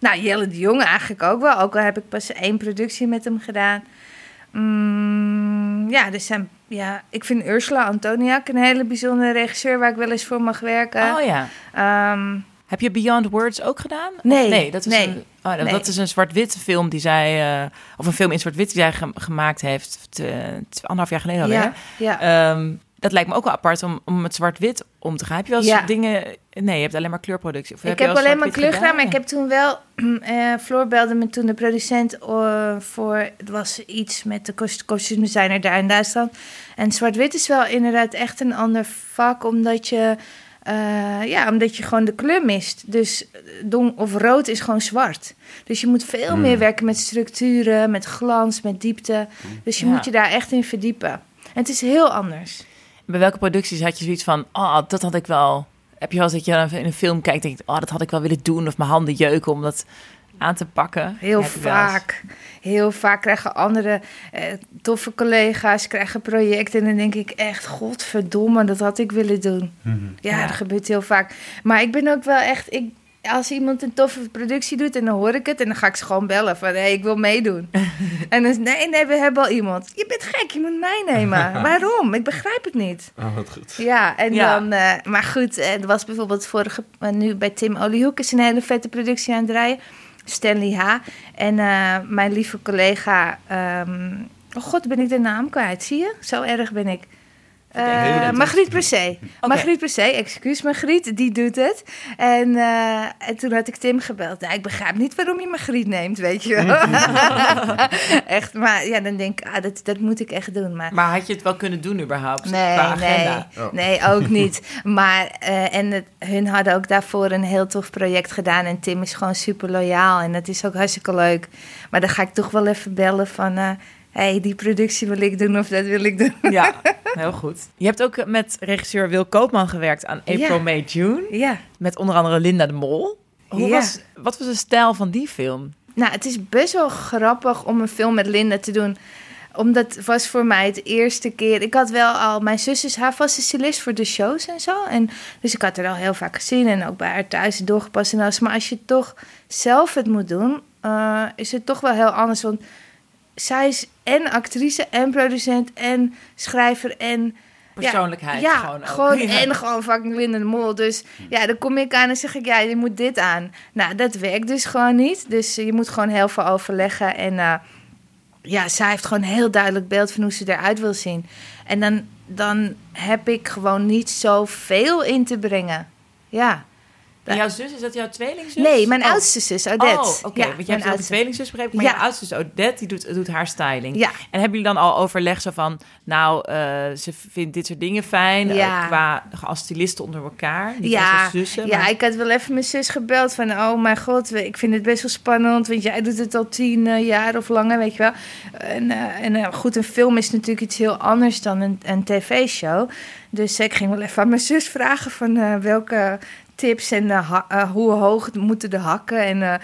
nou, Jelle de Jonge eigenlijk ook wel. Ook al heb ik pas één productie met hem gedaan. Mm, ja, er zijn, ja, ik vind Ursula Antoniak een hele bijzondere regisseur... waar ik wel eens voor mag werken. Oh ja. Ehm, Heb je Beyond Words ook gedaan? Nee, nee, dat is nee, een, oh, dat, nee. dat is een zwart-wit film die zij, eh, of een film in zwart-wit die zij ge- gemaakt heeft, te, te- anderhalf jaar geleden alweer. ja, ja. Ehm, dat lijkt me ook wel apart om, om met zwart-wit om te gaan. Heb je wel eens Ja. dingen... Nee, je hebt alleen maar kleurproductie. Of Ik je heb alleen maar kleur gedaan, maar ik heb toen wel... [clears throat] eh Floor belde me toen de producent eh, voor... Het was iets met de kost- kostuumdesigner daar in Duitsland. En zwart-wit is wel inderdaad echt een ander vak, omdat je... eh, ja, omdat je gewoon de kleur mist. Dus don of rood is gewoon zwart. Dus je moet veel meer werken met structuren, met glans, met diepte. Dus je Ja. moet je daar echt in verdiepen. En het is heel anders. Bij welke producties had je zoiets van, oh, dat had ik wel Heb je wel eens dat je dan in een film kijkt en denkt... oh, dat had ik wel willen doen. Of mijn handen jeuken om dat aan te pakken. Heel vaak. Heel vaak krijgen andere eh, toffe collega's krijgen projecten. En dan denk ik echt, godverdomme, dat had ik willen doen. Ja, Ja. dat gebeurt heel vaak. Maar ik ben ook wel echt... Ik, als iemand een toffe productie doet en dan hoor ik het... en dan ga ik ze gewoon bellen van, hé, hey, ik wil meedoen. [laughs] en dan is nee, nee, we hebben al iemand. Je bent gek, je moet mij nemen. [laughs] Waarom? Ik begrijp het niet. Oh, wat goed. Ja, en Ja. dan... eh, maar goed, eh, er was bijvoorbeeld vorige... eh, nu bij Tim Oliehoek is een hele vette productie aan het draaien. Stanley H. En eh, mijn lieve collega... ehm, oh god, ben ik de naam kwijt. Zie je? Zo erg ben ik. Eh, tijd. Margriet Percé. Oké. Margriet Percé, excuus Margriet, die doet het. En, eh, en toen had ik Tim gebeld. Nou, ik begrijp niet waarom je Margriet neemt, weet je wel. [laughs] [laughs] echt, maar ja, dan denk ik, ah, dat, dat moet ik echt doen. Maar Maar had je het wel kunnen doen überhaupt? Nee, nee? Oh. nee, ook niet. [laughs] Maar eh, en het, hun hadden ook daarvoor een heel tof project gedaan. En Tim is gewoon super loyaal. En dat is ook hartstikke leuk. Maar dan ga ik toch wel even bellen van... hey, die productie wil ik doen of dat wil ik doen. Ja, [laughs] heel goed. Je hebt ook met regisseur Wil Koopman gewerkt aan April, Ja. May, June. Ja. Met onder andere Linda de Mol. Hoe Ja. was, wat was de stijl van die film? Nou, het is best wel grappig om een film met Linda te doen. Omdat het was voor mij het eerste keer. Ik had wel al. Mijn zus is haar vaste stylist voor de shows en zo. En, dus ik had haar al heel vaak gezien. En ook bij haar thuis doorgepast en alles. Maar als je toch zelf het moet doen. eh, is het toch wel heel anders. Want zij is en actrice en producent en schrijver en Persoonlijkheid ja, gewoon ook. gewoon [laughs] Ja. en gewoon fucking Linda de Mol. Dus ja, dan kom ik aan en zeg ik, ja, je moet dit aan. Nou, dat werkt dus gewoon niet. Dus je moet gewoon heel veel overleggen. En eh, ja, zij heeft gewoon heel duidelijk beeld van hoe ze eruit wil zien. En dan, dan heb ik gewoon niet zoveel in te brengen. Ja. En jouw zus, is dat jouw tweelingzus? Nee, mijn Oh. oudste zus, Odette. Oh, oké. Ja, Want je mijn hebt ook een tweelingzus begrepen, maar Ja. jouw oudste zus Odette, die doet, doet haar styling. Ja. En hebben jullie dan al overleg zo van, nou, eh, ze vindt dit soort dingen fijn, eh, Ja. qua als stylisten onder elkaar, niet Ja, als zussen. ja, ik had wel even mijn zus gebeld van... oh mijn god, ik vind het best wel spannend... want jij doet het al tien eh, jaar of langer, weet je wel. En, eh, en eh, goed, een film is natuurlijk iets heel anders dan een, een tv-show. Dus ik ging wel even aan mijn zus vragen... van eh, welke tips en eh, ha- eh, hoe hoog moeten de hakken... en eh,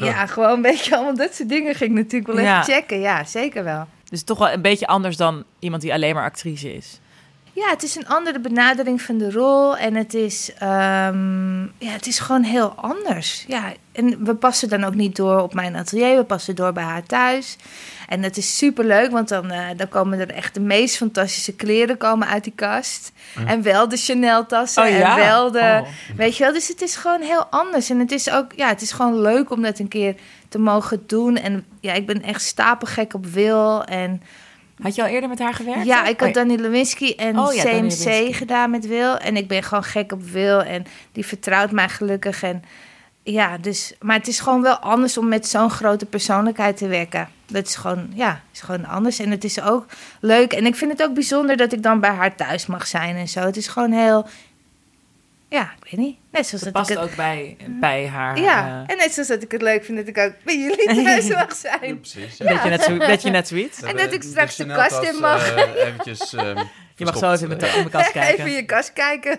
ja, gewoon een beetje allemaal dat soort dingen... ging ik natuurlijk wel even Ja. checken. Ja, zeker wel. Dus toch wel een beetje anders dan iemand die alleen maar actrice is. Ja, het is een andere benadering van de rol. En het is, ehm, ja, het is gewoon heel anders. Ja, en we passen dan ook niet door op mijn atelier. We passen door bij haar thuis. En dat is super leuk, want dan, eh, dan komen er echt de meest fantastische kleren komen uit die kast. En wel de Chanel-tassen. Oh ja? En wel de. Oh. Weet je wel, dus het is gewoon heel anders. En het is ook, ja, het is gewoon leuk om dat een keer te mogen doen. En ja, ik ben echt stapelgek op Wil. En Had je al eerder met haar gewerkt? ja, ik had Oh, Danny Lewinsky en Oh ja, CMC gedaan met Wil. En ik ben gewoon gek op Wil. En die vertrouwt mij gelukkig. En ja, dus, maar het is gewoon wel anders om met zo'n grote persoonlijkheid te werken. Dat is gewoon, ja, is gewoon anders. En het is ook leuk. En ik vind het ook bijzonder dat ik dan bij haar thuis mag zijn en zo. Het is gewoon heel, ja, ik weet niet. Net zoals Dat dat, past het, ook bij, bij haar. ja, eh, en net zoals dat ik het leuk vind dat ik ook bij jullie [laughs] thuis mag zijn. Precies. een beetje net, zo, beetje net zoiets. En dat ik De straks de kast in mag. eh, eventjes, [laughs] ehm, Je mag zo even in verstopt, mijn, in mijn kast [laughs] kijken. Even in je kast kijken.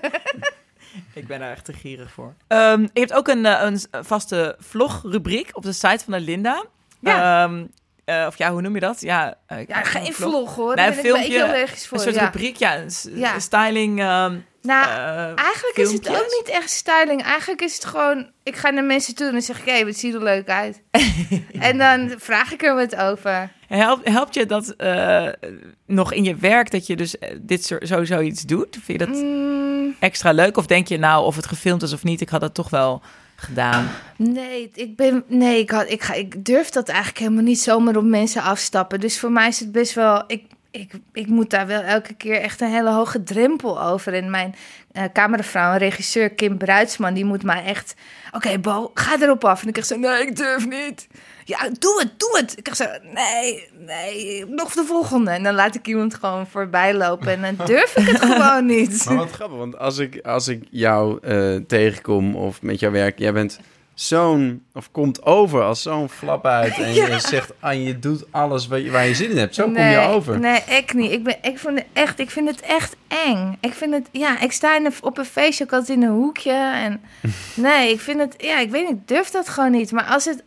Ik ben daar echt te gierig voor. Ehm, je hebt ook een, eh, een vaste vlogrubriek op de site van de Linda. Ja. Ehm, eh, of ja, hoe noem je dat? Ja, eh, Ja, een geen vlog hoor. Nee, Daar een ben ik wel filmpje, heel voor. een soort ja. rubriek, ja, Ja. styling. ehm, Nou, eh, eigenlijk is het ook niet echt styling. Eigenlijk is het gewoon... Ik ga naar mensen toe en dan zeg ik... Hé, wat ziet er leuk uit? [laughs] en dan vraag ik er wat over. helpt, helpt je dat eh, nog in je werk dat je dus eh, dit sowieso iets doet? Vind je dat Mm, extra leuk? Of denk je nou, of het gefilmd is of niet, ik had dat toch wel gedaan? nee, ik ben... Nee, ik, had, ik, ga, ik durf dat eigenlijk helemaal niet zomaar op mensen afstappen. Dus voor mij is het best wel... Ik, ik, ik moet daar wel elke keer echt een hele hoge drempel over. En mijn eh cameravrouw en regisseur Kim Bruidsman... die moet mij echt... Oké, Bo, ga erop af. En ik zeg zo... Nee, ik durf niet. Ja, doe het, doe het. Ik zeg zo... Nee, nee, nog de volgende. En dan laat ik iemand gewoon voorbij lopen. En dan durf ik het [laughs] gewoon niet. Maar wat grappig, want als ik, als ik jou eh, tegenkom of met jouw werk, jij bent zo'n, of komt over als zo'n flap uit. En [laughs] je zegt, aan je doet alles wat je, waar je zin in hebt. Zo kom je over. Nee, ik niet. Ik, ben, ik, vind het echt, ik vind het echt eng. Ik vind het, ja, ik sta in op een feestje ook altijd in een hoekje. En [laughs] nee, ik vind het, ja, ik weet niet, ik durf dat gewoon niet. Maar als, het,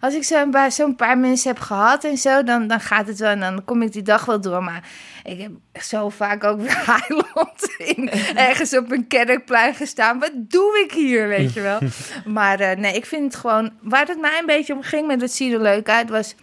als ik zo'n paar, zo'n paar mensen heb gehad en zo, dan, dan gaat het wel. En dan kom ik die dag wel door. Maar ik heb zo vaak ook weer Highland [laughs] in, ergens op een kerkplein gestaan. Wat doe ik hier, weet je wel? [laughs] Maar eh, nee, ik vind het gewoon... Waar het mij een beetje om ging met het ziet er leuk uit, was...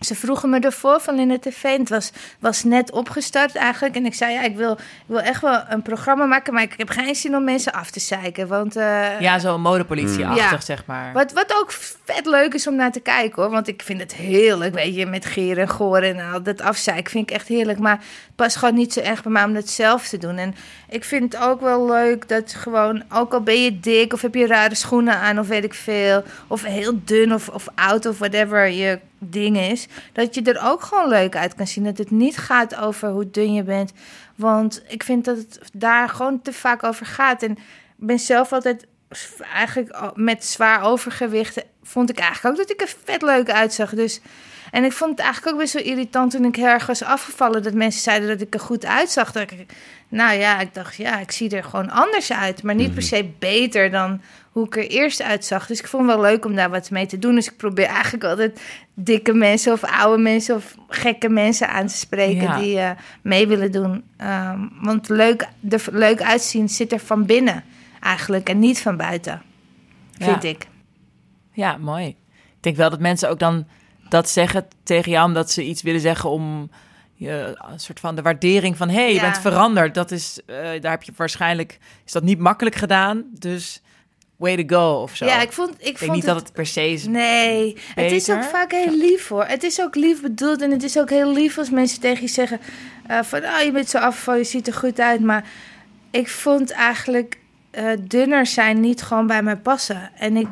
Ze vroegen me ervoor van in het tv. Het was, was net opgestart eigenlijk. En ik zei, ja, ik wil, ik wil echt wel een programma maken... maar ik heb geen zin om mensen af te zeiken. Want eh, Ja, zo'n modepolitie-achtig, Ja. zeg maar. wat, wat ook vet leuk is om naar te kijken hoor. Want ik vind het heerlijk, weet je, met Geer en Goor en al dat afzeiken vind ik echt heerlijk. Maar het past gewoon niet zo erg bij mij om dat zelf te doen. En ik vind het ook wel leuk dat gewoon, ook al ben je dik of heb je rare schoenen aan of weet ik veel. Of heel dun of, of oud of whatever je ding is. Dat je er ook gewoon leuk uit kan zien. Dat het niet gaat over hoe dun je bent. Want ik vind dat het daar gewoon te vaak over gaat. En ik ben zelf altijd eigenlijk met zwaar overgewicht vond ik eigenlijk ook dat ik er vet leuk uitzag. Dus, en ik vond het eigenlijk ook best wel irritant toen ik heel erg was afgevallen. Dat mensen zeiden dat ik er goed uitzag. Dat ik, nou ja, ik dacht, ja, ik zie er gewoon anders uit. Maar niet per se beter dan hoe ik er eerst uitzag. Dus ik vond het wel leuk om daar wat mee te doen. Dus ik probeer eigenlijk altijd dikke mensen of oude mensen of gekke mensen aan te spreken Ja. die eh, mee willen doen. Ehm, want leuk, er leuk uitzien zit er van binnen eigenlijk en niet van buiten, vind Ja. ik. Ja, mooi. Ik denk wel dat mensen ook dan dat zeggen tegen jou... omdat ze iets willen zeggen om je, een soort van de waardering van... hé, hey, je Ja. bent veranderd. Dat is, eh, daar heb je waarschijnlijk... is dat niet makkelijk gedaan, dus way to go of zo. Ja, ik vond, ik vond niet het... dat het per se is... Nee, het is ook vaak heel lief hoor. Het is ook lief bedoeld en het is ook heel lief als mensen tegen je zeggen eh, van oh, je bent zo afgevallen, je ziet er goed uit. Maar ik vond eigenlijk eh, dunner zijn niet gewoon bij mij passen. En ik,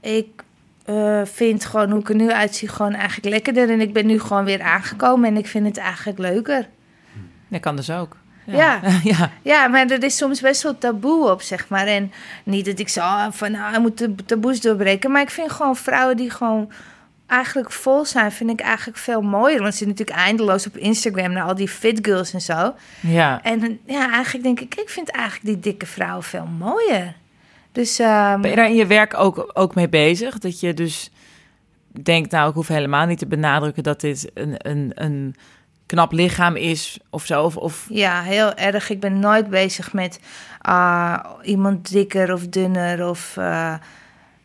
ik eh, vind gewoon hoe ik er nu uitzie gewoon eigenlijk lekkerder. En ik ben nu gewoon weer aangekomen en ik vind het eigenlijk leuker. Dat kan dus ook. Ja. [laughs] ja. Ja, maar er is soms best wel taboe op, zeg maar. En niet dat ik zo ah, van, nou, hij moet de taboes doorbreken. Maar ik vind gewoon vrouwen die gewoon eigenlijk vol zijn, vind ik eigenlijk veel mooier. Want ze zitten natuurlijk eindeloos op Instagram naar al die fit girls en zo. ja. En ja, eigenlijk denk ik, ik vind eigenlijk die dikke vrouwen veel mooier. Dus ehm, Ben je daar in je werk ook, ook mee bezig? Dat je dus denkt, nou, ik hoef helemaal niet te benadrukken dat dit een, een, een knap lichaam is of zo. Of, of ja, heel erg. Ik ben nooit bezig met ah, iemand dikker of dunner of... eh,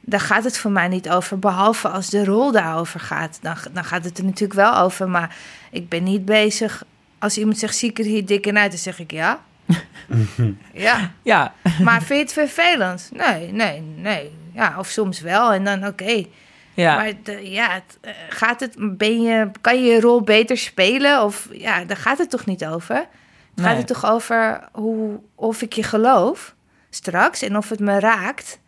daar gaat het voor mij niet over. Behalve als de rol daarover gaat. Dan, dan gaat het er natuurlijk wel over. Maar ik ben niet bezig. Als iemand zegt, zie ik er hier dik in uit? Dan zeg ik ja. [laughs] ja. ja, Maar vind je het vervelend? Nee, nee, nee. Ja, of soms wel. En dan oké. Ja. Maar de- ja, het, eh, gaat het, ben je, kan je je rol beter spelen? Of ja, daar gaat het toch niet over? Het gaat het toch over hoe, of ik je geloof straks en of het me raakt.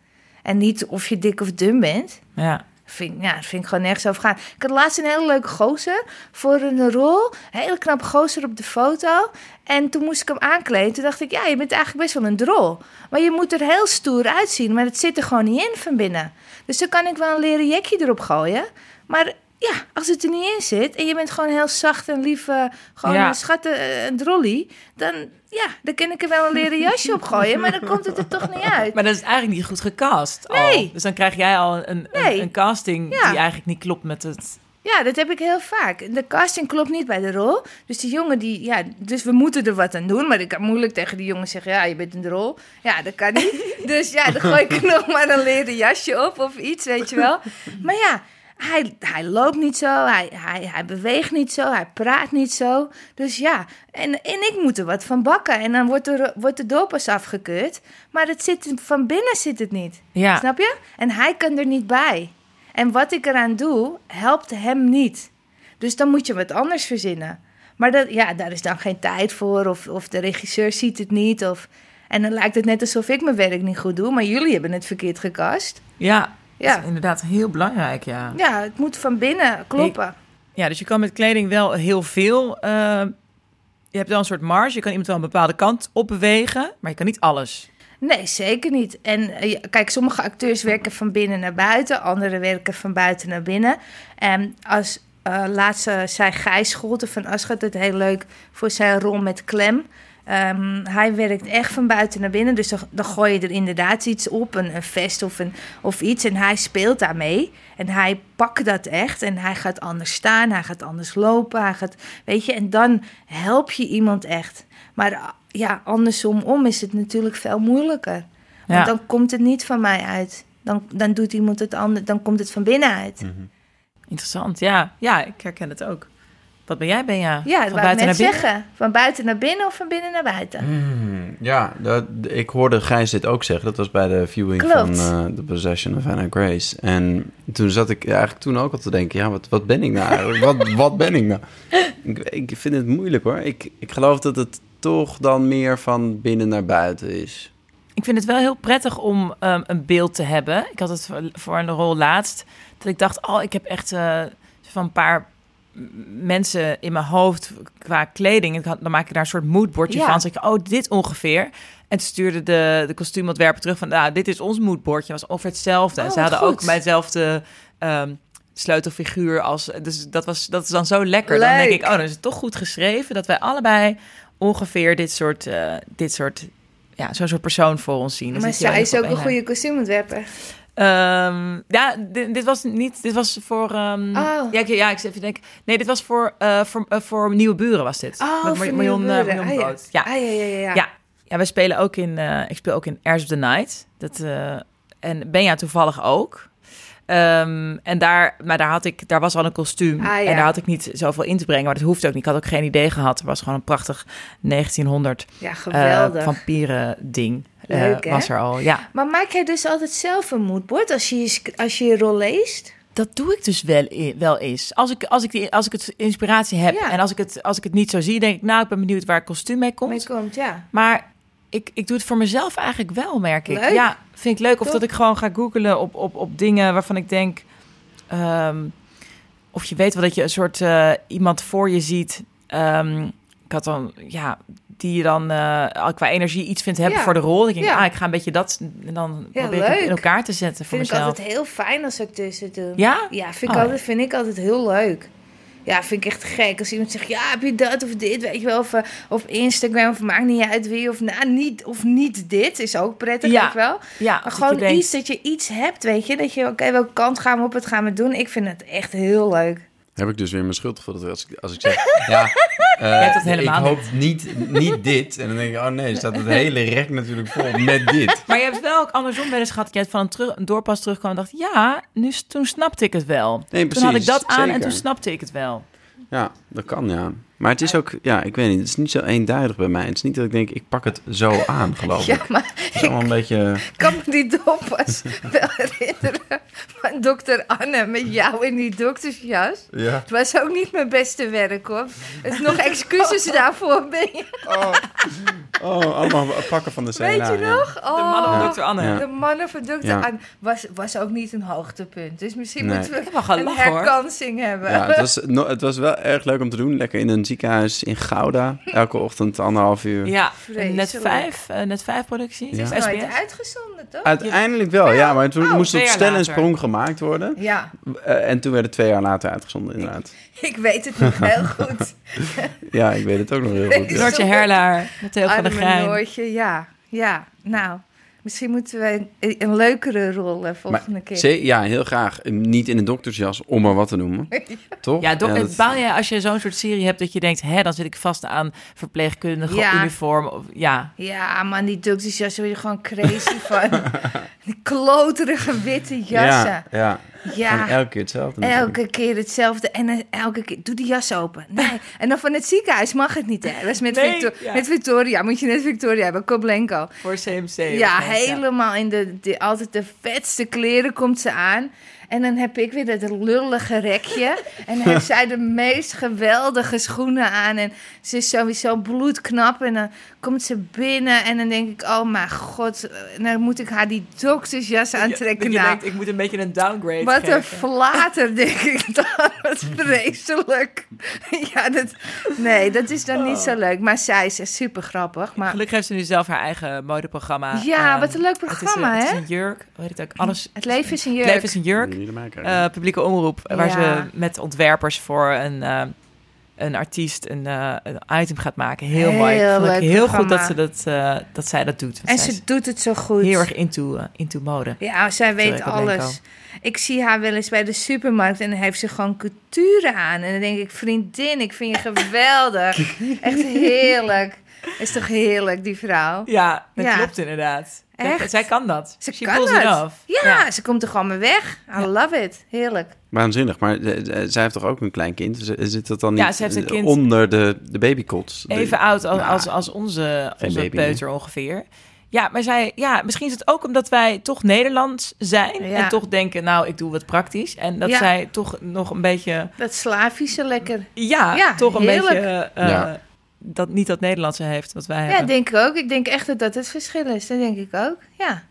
En niet of je dik of dun bent. ja. Vind, ja, vind ik gewoon nergens over gaan. Ik had laatst een hele leuke gozer voor een rol. Een hele knappe gozer op de foto. En toen moest ik hem aankleden. Toen dacht ik, ja, je bent eigenlijk best wel een drol. Maar je moet er heel stoer uitzien. Maar het zit er gewoon niet in van binnen. Dus dan kan ik wel een leren jekje erop gooien. Maar ja, als het er niet in zit... en je bent gewoon heel zacht en lief... eh, gewoon Ja. een schatte, eh, een drolly... dan, ja, dan kan ik er wel een leren jasje op gooien. Maar dan komt het er toch niet uit. Maar dat is eigenlijk niet goed gecast. al. Nee. Dus dan krijg jij al een, een, Nee. een casting Ja. die eigenlijk niet klopt met het... Ja, dat heb ik heel vaak. De casting klopt niet bij de rol. Dus die jongen die, ja, dus we moeten er wat aan doen. Maar ik kan moeilijk tegen die jongen zeggen, ja, je bent een rol. Ja, dat kan niet. [laughs] Dus ja, dan gooi ik er nog maar een leren jasje op of iets, weet je wel. Maar ja, hij, hij loopt niet zo, hij, hij, hij beweegt niet zo, hij praat niet zo. Dus ja, en, en ik moet er wat van bakken. En dan wordt, er, wordt de dopas afgekeurd. Maar het zit, van binnen zit het niet. Ja, Snap je? En hij kan er niet bij. En wat ik eraan doe, helpt hem niet. Dus dan moet je wat anders verzinnen. Maar dat, ja, daar is dan geen tijd voor. Of, of de regisseur ziet het niet. Of, en dan lijkt het net alsof ik mijn werk niet goed doe. Maar jullie hebben het verkeerd gecast. ja. Ja. Dat is inderdaad heel belangrijk, ja. Ja, het moet van binnen kloppen. Ja, dus je kan met kleding wel heel veel. eh, je hebt wel een soort marge. Je kan iemand wel een bepaalde kant op bewegen, maar je kan niet alles. Nee, zeker niet. En eh, kijk, sommige acteurs werken van binnen naar buiten, anderen werken van buiten naar binnen. En als eh laatste zei Gijs Scholten van Aschat het heel leuk voor zijn rol met Clem. Ehm, hij werkt echt van buiten naar binnen, dus dan, dan gooi je er inderdaad iets op, een, een vest of, een, of iets. En hij speelt daarmee en hij pakt dat echt en hij gaat anders staan, hij gaat anders lopen, hij gaat, weet je, en dan help je iemand echt. Maar ah, ja, andersom om is het natuurlijk veel moeilijker. Want Ja. dan komt het niet van mij uit. Dan, dan doet iemand het anders, dan komt het van binnenuit. Interessant, ja. Ja, ik herken het ook. Wat ben jij, Benja? Ja, dat van buiten naar net binnen? zeggen. Van buiten naar binnen of van binnen naar buiten? Hmm, ja, dat, ik hoorde Gijs dit ook zeggen. Dat was bij de viewing Klopt. van eh, The Possession of Anna Grace. En toen zat ik eigenlijk toen ook al te denken... ja, wat, wat ben ik nou eigenlijk? wat, [laughs] wat ben ik nou? Ik, ik vind het moeilijk hoor. Ik, ik geloof dat het toch dan meer van binnen naar buiten is. Ik vind het wel heel prettig om ehm, een beeld te hebben. Ik had het voor, voor een rol laatst. Dat ik dacht, oh, ik heb echt eh, van een paar mensen in mijn hoofd qua kleding. Ik had, dan maak ik daar een soort moodboardje Ja. van. Zeg ik, oh, dit ongeveer. En stuurde de, de kostuumontwerper terug van, nou, dit is ons moodboardje. was ongeveer hetzelfde. Oh, ze hadden ook mijnzelfde ehm, sleutelfiguur als... Dus dat, was, dat is dan zo lekker. Dan denk ik, oh, dan is het toch goed geschreven... dat wij allebei ongeveer dit soort, eh, dit soort ja, zo'n soort persoon voor ons zien. Maar zij is ook een goede kostuumontwerper. Ehm, ja, di- dit was niet. Dit was voor. ehm, Oh. ja, ik, ja, ik zit even denken. Nee, dit was voor, eh, voor, eh, voor nieuwe buren was dit. Oh, Met voor Mar- Marion, eh. Marion Ah, ja. Brood. Ja. Ah, ja, ja, ja, ja. ja. Ja, wij spelen ook in. ik speel ook in Airs of the Night. Dat, en Benja toevallig ook. Ehm, en daar, maar daar had ik, daar was al een kostuum. Ah, ja. En daar had ik niet zoveel in te brengen. Maar dat hoeft ook niet. Ik had ook geen idee gehad. Er was gewoon een prachtig 1900 Ja, geweldig. vampieren ding. Eh, Leuk, was er al. Ja. Maar maak jij dus altijd zelf een moodboard als je als je, je rol leest? Dat doe ik dus wel, i- wel eens. Als ik, als ik, die, als ik het inspiratie heb Ja. en als ik, het, als ik het niet zo zie, denk ik, nou, ik ben benieuwd waar het kostuum mee komt. Mee komt, ja. Maar ik, ik doe het voor mezelf eigenlijk wel, merk ik. Leuk. Ja, vind ik leuk. Of Top. dat ik gewoon ga googelen op, op, op dingen waarvan ik denk... ehm, of je weet wel dat je een soort eh, iemand voor je ziet. Ehm, ik had dan, ja, die je dan eh, qua energie iets vindt hebben Ja. voor de rol. Ik denk, Ja. ah, ik ga een beetje dat en dan Ja, probeer ik het in elkaar te zetten voor Vind ik mezelf. altijd heel fijn als ik tussen doe. Ja? Ja, vind ik, Oh, altijd, vind ik altijd heel leuk. Ja, vind ik echt gek. Als iemand zegt, ja, heb je dat of dit, weet je wel. Of, eh, of Instagram, of maakt niet uit wie. Of, nou, niet, of niet dit, is ook prettig, Ja. je wel. Ja, Maar gewoon denkt- iets, dat je iets hebt, weet je. Dat je, oké, welke kant gaan we op, wat gaan we doen. Ik vind het echt heel leuk. Heb ik dus weer mijn schuld voor dat als ik, als ik zeg... ja, hebt dat helemaal ik hoop niet, niet dit. En dan denk ik, oh nee, staat het hele rek natuurlijk vol met dit. Maar je hebt wel ook andersom wel eens gehad dat je van een, terug, een doorpas terugkwam en dacht, ja, nu, toen snapte ik het wel. Nee, toen had ik dat aan en toen snapte ik het wel. Ja, dat kan, ja. Maar het is ook, ja, ik weet niet, het is niet zo eenduidig bij mij. Het is niet dat ik denk, ik pak het zo [laughs] aan, geloof Ja, ik. maar Het is allemaal een beetje... ik kan me die doppas [laughs] wel herinneren van dokter Anne met jou in die doktersjas. Ja. Het was ook niet mijn beste werk, hoor. Het is nog excuses [laughs] daarvoor, ben je. Oh, allemaal pakken van de CNA. Weet je ja. nog? De mannen Oh. van Dr. Anne. Ja. De mannen van dokter Ja. Anne was, was ook niet een hoogtepunt. Dus misschien Nee. moeten we een hoor. herkansing hebben. Ja, het was, no- het was wel erg leuk om te doen. Lekker in een ziekenhuis in Gouda. Elke ochtend anderhalf uur. Ja, net vijf, eh, net vijf productie. Ja. Het op is nooit uitgezonden, toch? Uiteindelijk wel, ja. Maar toen Oh, moest het jaar stel en sprong gemaakt worden. Ja, Eh, en toen werd het twee jaar later uitgezonden, inderdaad. [laughs] ik weet het nog heel [laughs] goed. Ja, ik weet het ook nog heel goed. [laughs] ja. Noortje Herlaar, met heel van de Arme Grijn. Noortje, ja. Ja, nou, misschien moeten we een, een leukere rol eh, volgende Maar, keer. zee- ja, heel graag. Niet in een doktersjas, om maar wat te noemen. [laughs] Toch? Ja, dok- dat- baal je als je zo'n soort serie hebt dat je denkt, hè, dan zit ik vast aan verpleegkundige Ja. uniform. Of, ja, Ja, man, die doktersjas word je gewoon crazy van. [laughs] Die kloterige witte jassen. Ja, ja. Ja. En elke keer hetzelfde. Elke keer hetzelfde. En dan elke keer, doe die jas open. Nee. [laughs] En dan van het ziekenhuis mag het niet, hè. Dat is met, Nee, Victor- ja. met Victoria. Moet je net Victoria hebben, Koblenko. voor CMC. Ja, helemaal in de, de... Altijd de vetste kleren komt ze aan. En dan heb ik weer dat lullige rekje. [laughs] En dan heeft zij de meest geweldige schoenen aan. En ze is sowieso bloedknap. En dan komt ze binnen en dan denk ik... Oh mijn god, eh, dan moet ik haar die doktersjas aantrekken. je Nou, denkt, ik moet een beetje een downgrade wat een flater, denk ik [laughs] dan. Wat vreselijk. Ja, dat, nee, dat is dan niet zo leuk. Maar zij is echt super grappig. Maar Gelukkig heeft ze nu zelf haar eigen modeprogramma. Ja, Ehm, wat een leuk het eh, programma, het is hè? een jurk, hoe heet het ook? Alles, het leven is een Het jurk. leven is een jurk. Eh, publieke omroep, waar Ja. ze met ontwerpers voor een, eh, een artiest een, eh, een item gaat maken. Heel, mooi. Heel Vond ik heel goed dat, ze dat, eh, dat zij dat doet. En ze doet het zo goed. heel erg into, eh, into mode. Ja, zij weet alles. Ik zie haar wel eens bij de supermarkt en dan heeft ze gewoon couture aan. En dan denk ik, vriendin, ik vind je geweldig. [laughs] Echt heerlijk. Is toch heerlijk, die vrouw? Ja, dat Ja. klopt inderdaad. Echt? Zij kan dat. Ze She kan it off. Ja, ze komt er gewoon mee weg. I love it. Heerlijk. Waanzinnig, maar eh, eh, zij heeft toch ook een klein kind? Zit dat dan niet Ja, ze heeft een kind. onder de, de babykots? De- Even oud als, Nou, als, als onze, onze baby peuter ongeveer. Ja, maar zij, ja, misschien is het ook omdat wij toch Nederlands zijn. Ja. En toch denken, nou, ik doe wat praktisch. En dat Ja. zij toch nog een beetje, Dat Slavische lekker. ja, Ja, toch een heerlijk. beetje, eh, Ja. Dat niet dat Nederlandse heeft wat wij Ja, hebben. denk ik ook. Ik denk echt dat dat het verschil is. Dat denk ik ook. Ja.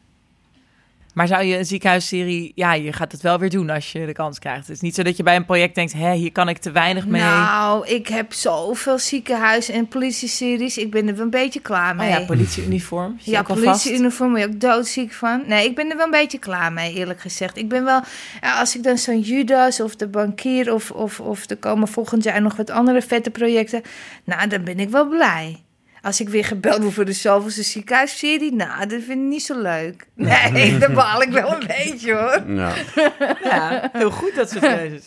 Maar zou je een ziekenhuisserie, ja, je gaat het wel weer doen als je de kans krijgt. Het is niet zo dat je bij een project denkt, hé, hier kan ik te weinig mee. Nou, ik heb zoveel ziekenhuis- en politieseries. Ik ben er wel een beetje klaar oh mee. ja, politieuniform. Ja, politieuniform ben je ook doodziek van. Nee, ik ben er wel een beetje klaar mee, eerlijk gezegd. Ik ben wel, als ik dan zo'n Judas of de bankier of, of, of er komen volgend jaar nog wat andere vette projecten. Nou, dan ben ik wel blij. Als ik weer gebeld word voor de zoveelste ziekenhuisserie, nou, dat vind ik niet zo leuk. Nee, [laughs] daar baal ik wel een beetje hoor. Ja. [laughs] Ja, heel goed dat ze het [laughs] lezen.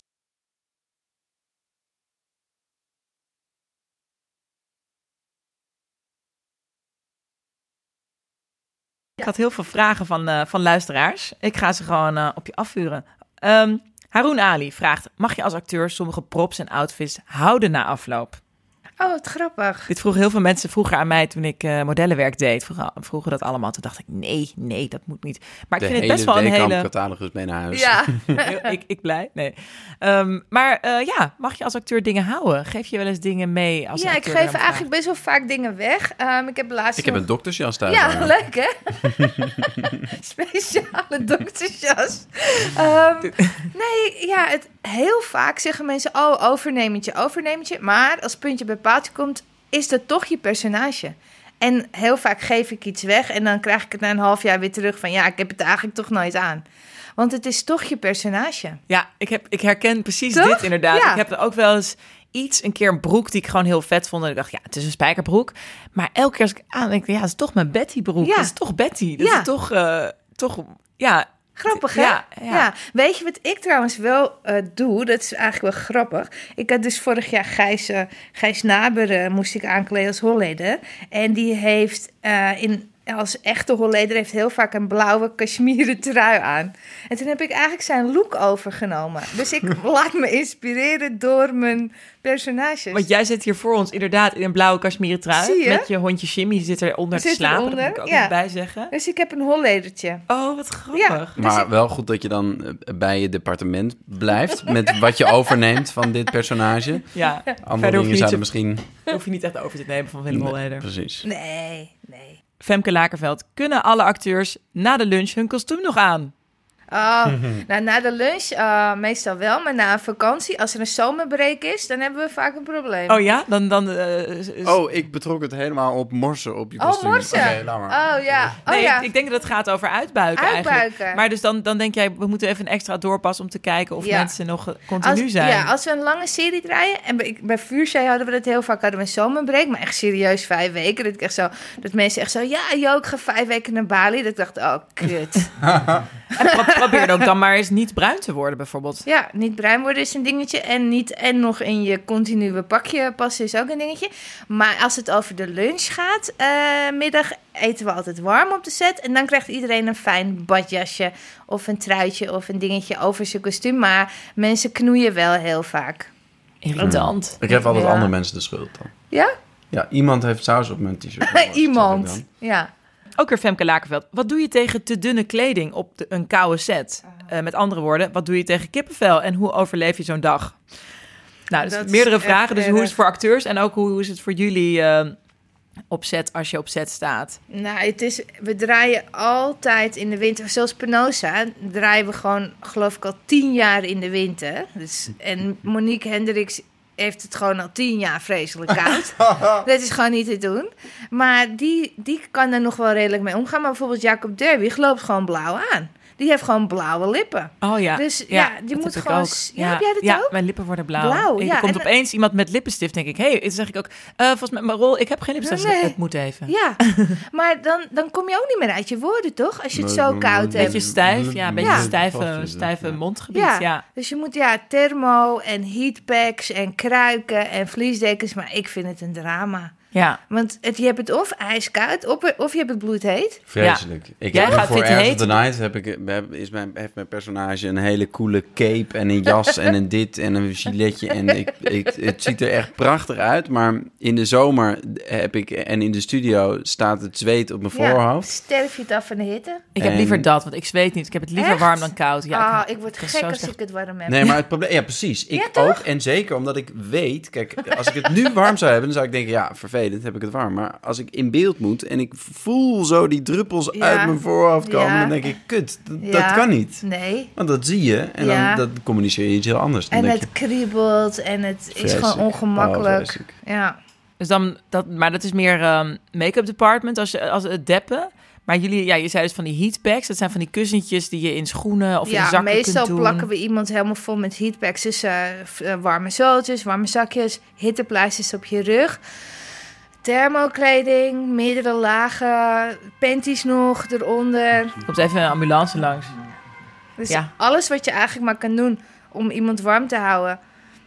Ik had heel veel vragen van, eh, van luisteraars. Ik ga ze gewoon eh, op je afvuren. Ehm Haroon Ali vraagt: Mag je als acteur sommige props en outfits houden na afloop? Oh, wat grappig. Dit vroegen heel veel mensen vroeger aan mij toen ik eh, modellenwerk deed. Vroegen, vroegen dat allemaal. Toen dacht ik: Nee, nee, dat moet niet. Maar ik de vind het best wel een hele. catalogus mee naar huis. Ja, [laughs] ik, ik blij. Nee. Ehm, maar eh, ja, mag je als acteur dingen houden? Geef je wel eens dingen mee als ja ik geef eigenlijk best wel vaak dingen weg. Ehm, ik heb laatst Ik heb een doktersjas thuis. Ja, hangen. leuk hè? [laughs] Speciale doktersjas. Ehm, [laughs] nee, ja, het, heel vaak zeggen mensen, oh, overnemertje, overnemertje. Maar als puntje bij paaltje komt, is dat toch je personage. En heel vaak geef ik iets weg en dan krijg ik het na een half jaar weer terug van, ja, ik heb het eigenlijk toch nooit aan. Want het is toch je personage. Ja, ik, heb, ik herken precies Toch? dit inderdaad. Ja. Ik heb er ook wel eens iets, een keer een broek die ik gewoon heel vet vond. En ik dacht, ja, het is een spijkerbroek. Maar elke keer als ik aan denk, ja, het is toch mijn Betty broek. Ja. Dat is toch Betty. Dat Ja. is toch, eh, toch, ja. Grappig, hè? Ja, Ja, ja. Weet je wat ik trouwens wel eh, doe? Dat is eigenlijk wel grappig. Ik had dus vorig jaar Gijs, Gijs Naber eh, moest ik aankleden als Holleder. En die heeft in, als echte Holleder heeft heel vaak een blauwe cashmere trui aan. En toen heb ik eigenlijk zijn look overgenomen. Dus ik [laughs] laat me inspireren door mijn personages. Want jij zit hier voor ons inderdaad in een blauwe kashmieren trui. Zie je? Met je hondje Jimmy, die zit eronder te slapen. eronder, Dat moet ik ook ja. bij zeggen. Dus ik heb een Holledertje. Oh, wat grappig. Maar wel goed dat je dan eh, bij je departement blijft [laughs] met wat je overneemt van dit personage. Ja, Andere verder dingen zouden te- misschien... [laughs] hoef je niet echt over te nemen van Willem Nee, Holleder. Precies. Nee, nee. Femke Lakerveld, kunnen alle acteurs na de lunch hun kostuum nog aan? Oh, nou, na de lunch eh, meestal wel, maar na een vakantie, als er een zomerbreak is, dan hebben we vaak een probleem. Oh ja, dan... dan eh, is- Oh, ik betrok het helemaal op morsen op je Oh, kostuum. morsen. Laat maar. Oh ja, oh nee, ja. ik, ik denk dat het gaat over uitbuiken, eigenlijk. Uitbuiken. Maar dus dan, dan denk jij, we moeten even een extra doorpassen om te kijken of Ja. mensen nog continu als, zijn. Ja, als we een lange serie draaien, en bij, bij Vuurzee hadden we dat heel vaak, hadden we een zomerbreak, maar echt serieus vijf weken. Dat, ik echt zo, dat mensen echt zo, ja, Jo, ik ga vijf weken naar Bali. Dat ik dacht, oh, kut. [laughs] [laughs] Probeer dan ook dan maar eens niet bruin te worden, bijvoorbeeld. Ja, niet bruin worden is een dingetje. En, niet, en nog in je continue pakje passen is ook een dingetje. Maar als het over de lunch gaat, eh, middag eten we altijd warm op de set. En dan krijgt iedereen een fijn badjasje of een truitje of een dingetje over zijn kostuum. Maar mensen knoeien wel heel vaak. Irritant. Ik geef altijd Ja. andere mensen de schuld dan. Ja? Ja, iemand heeft saus op mijn t-shirt. [laughs] Iemand. Ja. Ook weer Femke Lakerveld. Wat doe je tegen te dunne kleding op de, een koude set? Eh, met andere woorden, wat doe je tegen kippenvel en hoe overleef je zo'n dag? Nou, dus Dat meerdere vragen. Dus hoe is het voor acteurs en ook hoe, is het voor jullie eh, op set als je op set staat? Nou, het is, we draaien altijd in de winter. Zoals Penosa draaien we gewoon, geloof ik, al tien jaar in de winter. Dus, en Monique Hendricks heeft het gewoon al tien jaar vreselijk koud. [laughs] Dat is gewoon niet te doen. Maar die, die kan er nog wel redelijk mee omgaan. Maar bijvoorbeeld Jacob Derwig loopt gewoon blauw aan. Die heeft gewoon blauwe lippen. Oh ja. Dus ja, die moet heb ik gewoon- ook. Ja, heb jij dat ja, ook? mijn lippen worden blauw. Blauw, Ik- ja, Er komt en- opeens iemand met lippenstift, denk ik. Hé, hey, dan zeg ik ook, eh, volgens mij, Marol, ik heb geen lippenstift. Nee. Het moet even. Ja, [laughs] maar dan, dan kom je ook niet meer uit je woorden, toch? Als je het Nee, zo koud Een hebt. beetje stijf, ja, een beetje Ja. stijve, stijve mondgebied. Ja. Ja. Dus je moet ja, thermo en heatpacks en kruiken en vliesdekens. Maar ik vind het een drama. Ja. Want het, je hebt het of ijskoud of, of je hebt het bloedheet. Vreselijk. Ik Jij heb gaat voor of the Night heb ik, heb- is mijn, heeft mijn personage een hele coole cape en een jas en een dit en een giletje. En ik, ik, het ziet er echt prachtig uit. Maar in de zomer heb ik, en in de studio staat het zweet op mijn Ja, voorhoofd. sterf je het af van de hitte? Ik heb liever dat, want ik zweet niet. Ik heb het liever Echt? warm dan koud. Ja, ah, ik, ik word ik gek als slecht. ik het warm heb. Nee, maar het [laughs] probleem... Ja, precies. Ik Ja, ook. En zeker omdat ik weet... Kijk, als ik het nu warm zou hebben, dan zou ik denken... Ja, vervelend, heb ik het warm. Maar als ik in beeld moet en ik voel zo die druppels Ja. uit mijn voorhoofd komen... Ja. dan denk ik, kut, dat, Ja. dat kan niet. Nee. Want dat zie je en Ja. dan dat communiceer je iets heel anders. Dan En denk het je, kriebelt en het is Vreselijk. gewoon ongemakkelijk. Oh, ja. Dus dan, dat, maar dat is meer ehm, make-up department als, je, als het deppen. Maar jullie, ja, je zei dus van die heatpacks. Dat zijn van die kussentjes die je in schoenen of in ja, zakken meestal kunt doen. plakken we iemand helemaal vol met heatpacks. Dus eh, f- eh, warme zooltjes, warme zakjes, hittepleisters op je rug. Thermokleding, meerdere lagen, panties nog eronder. Er komt even een ambulance langs. Dus Ja. alles wat je eigenlijk maar kan doen om iemand warm te houden.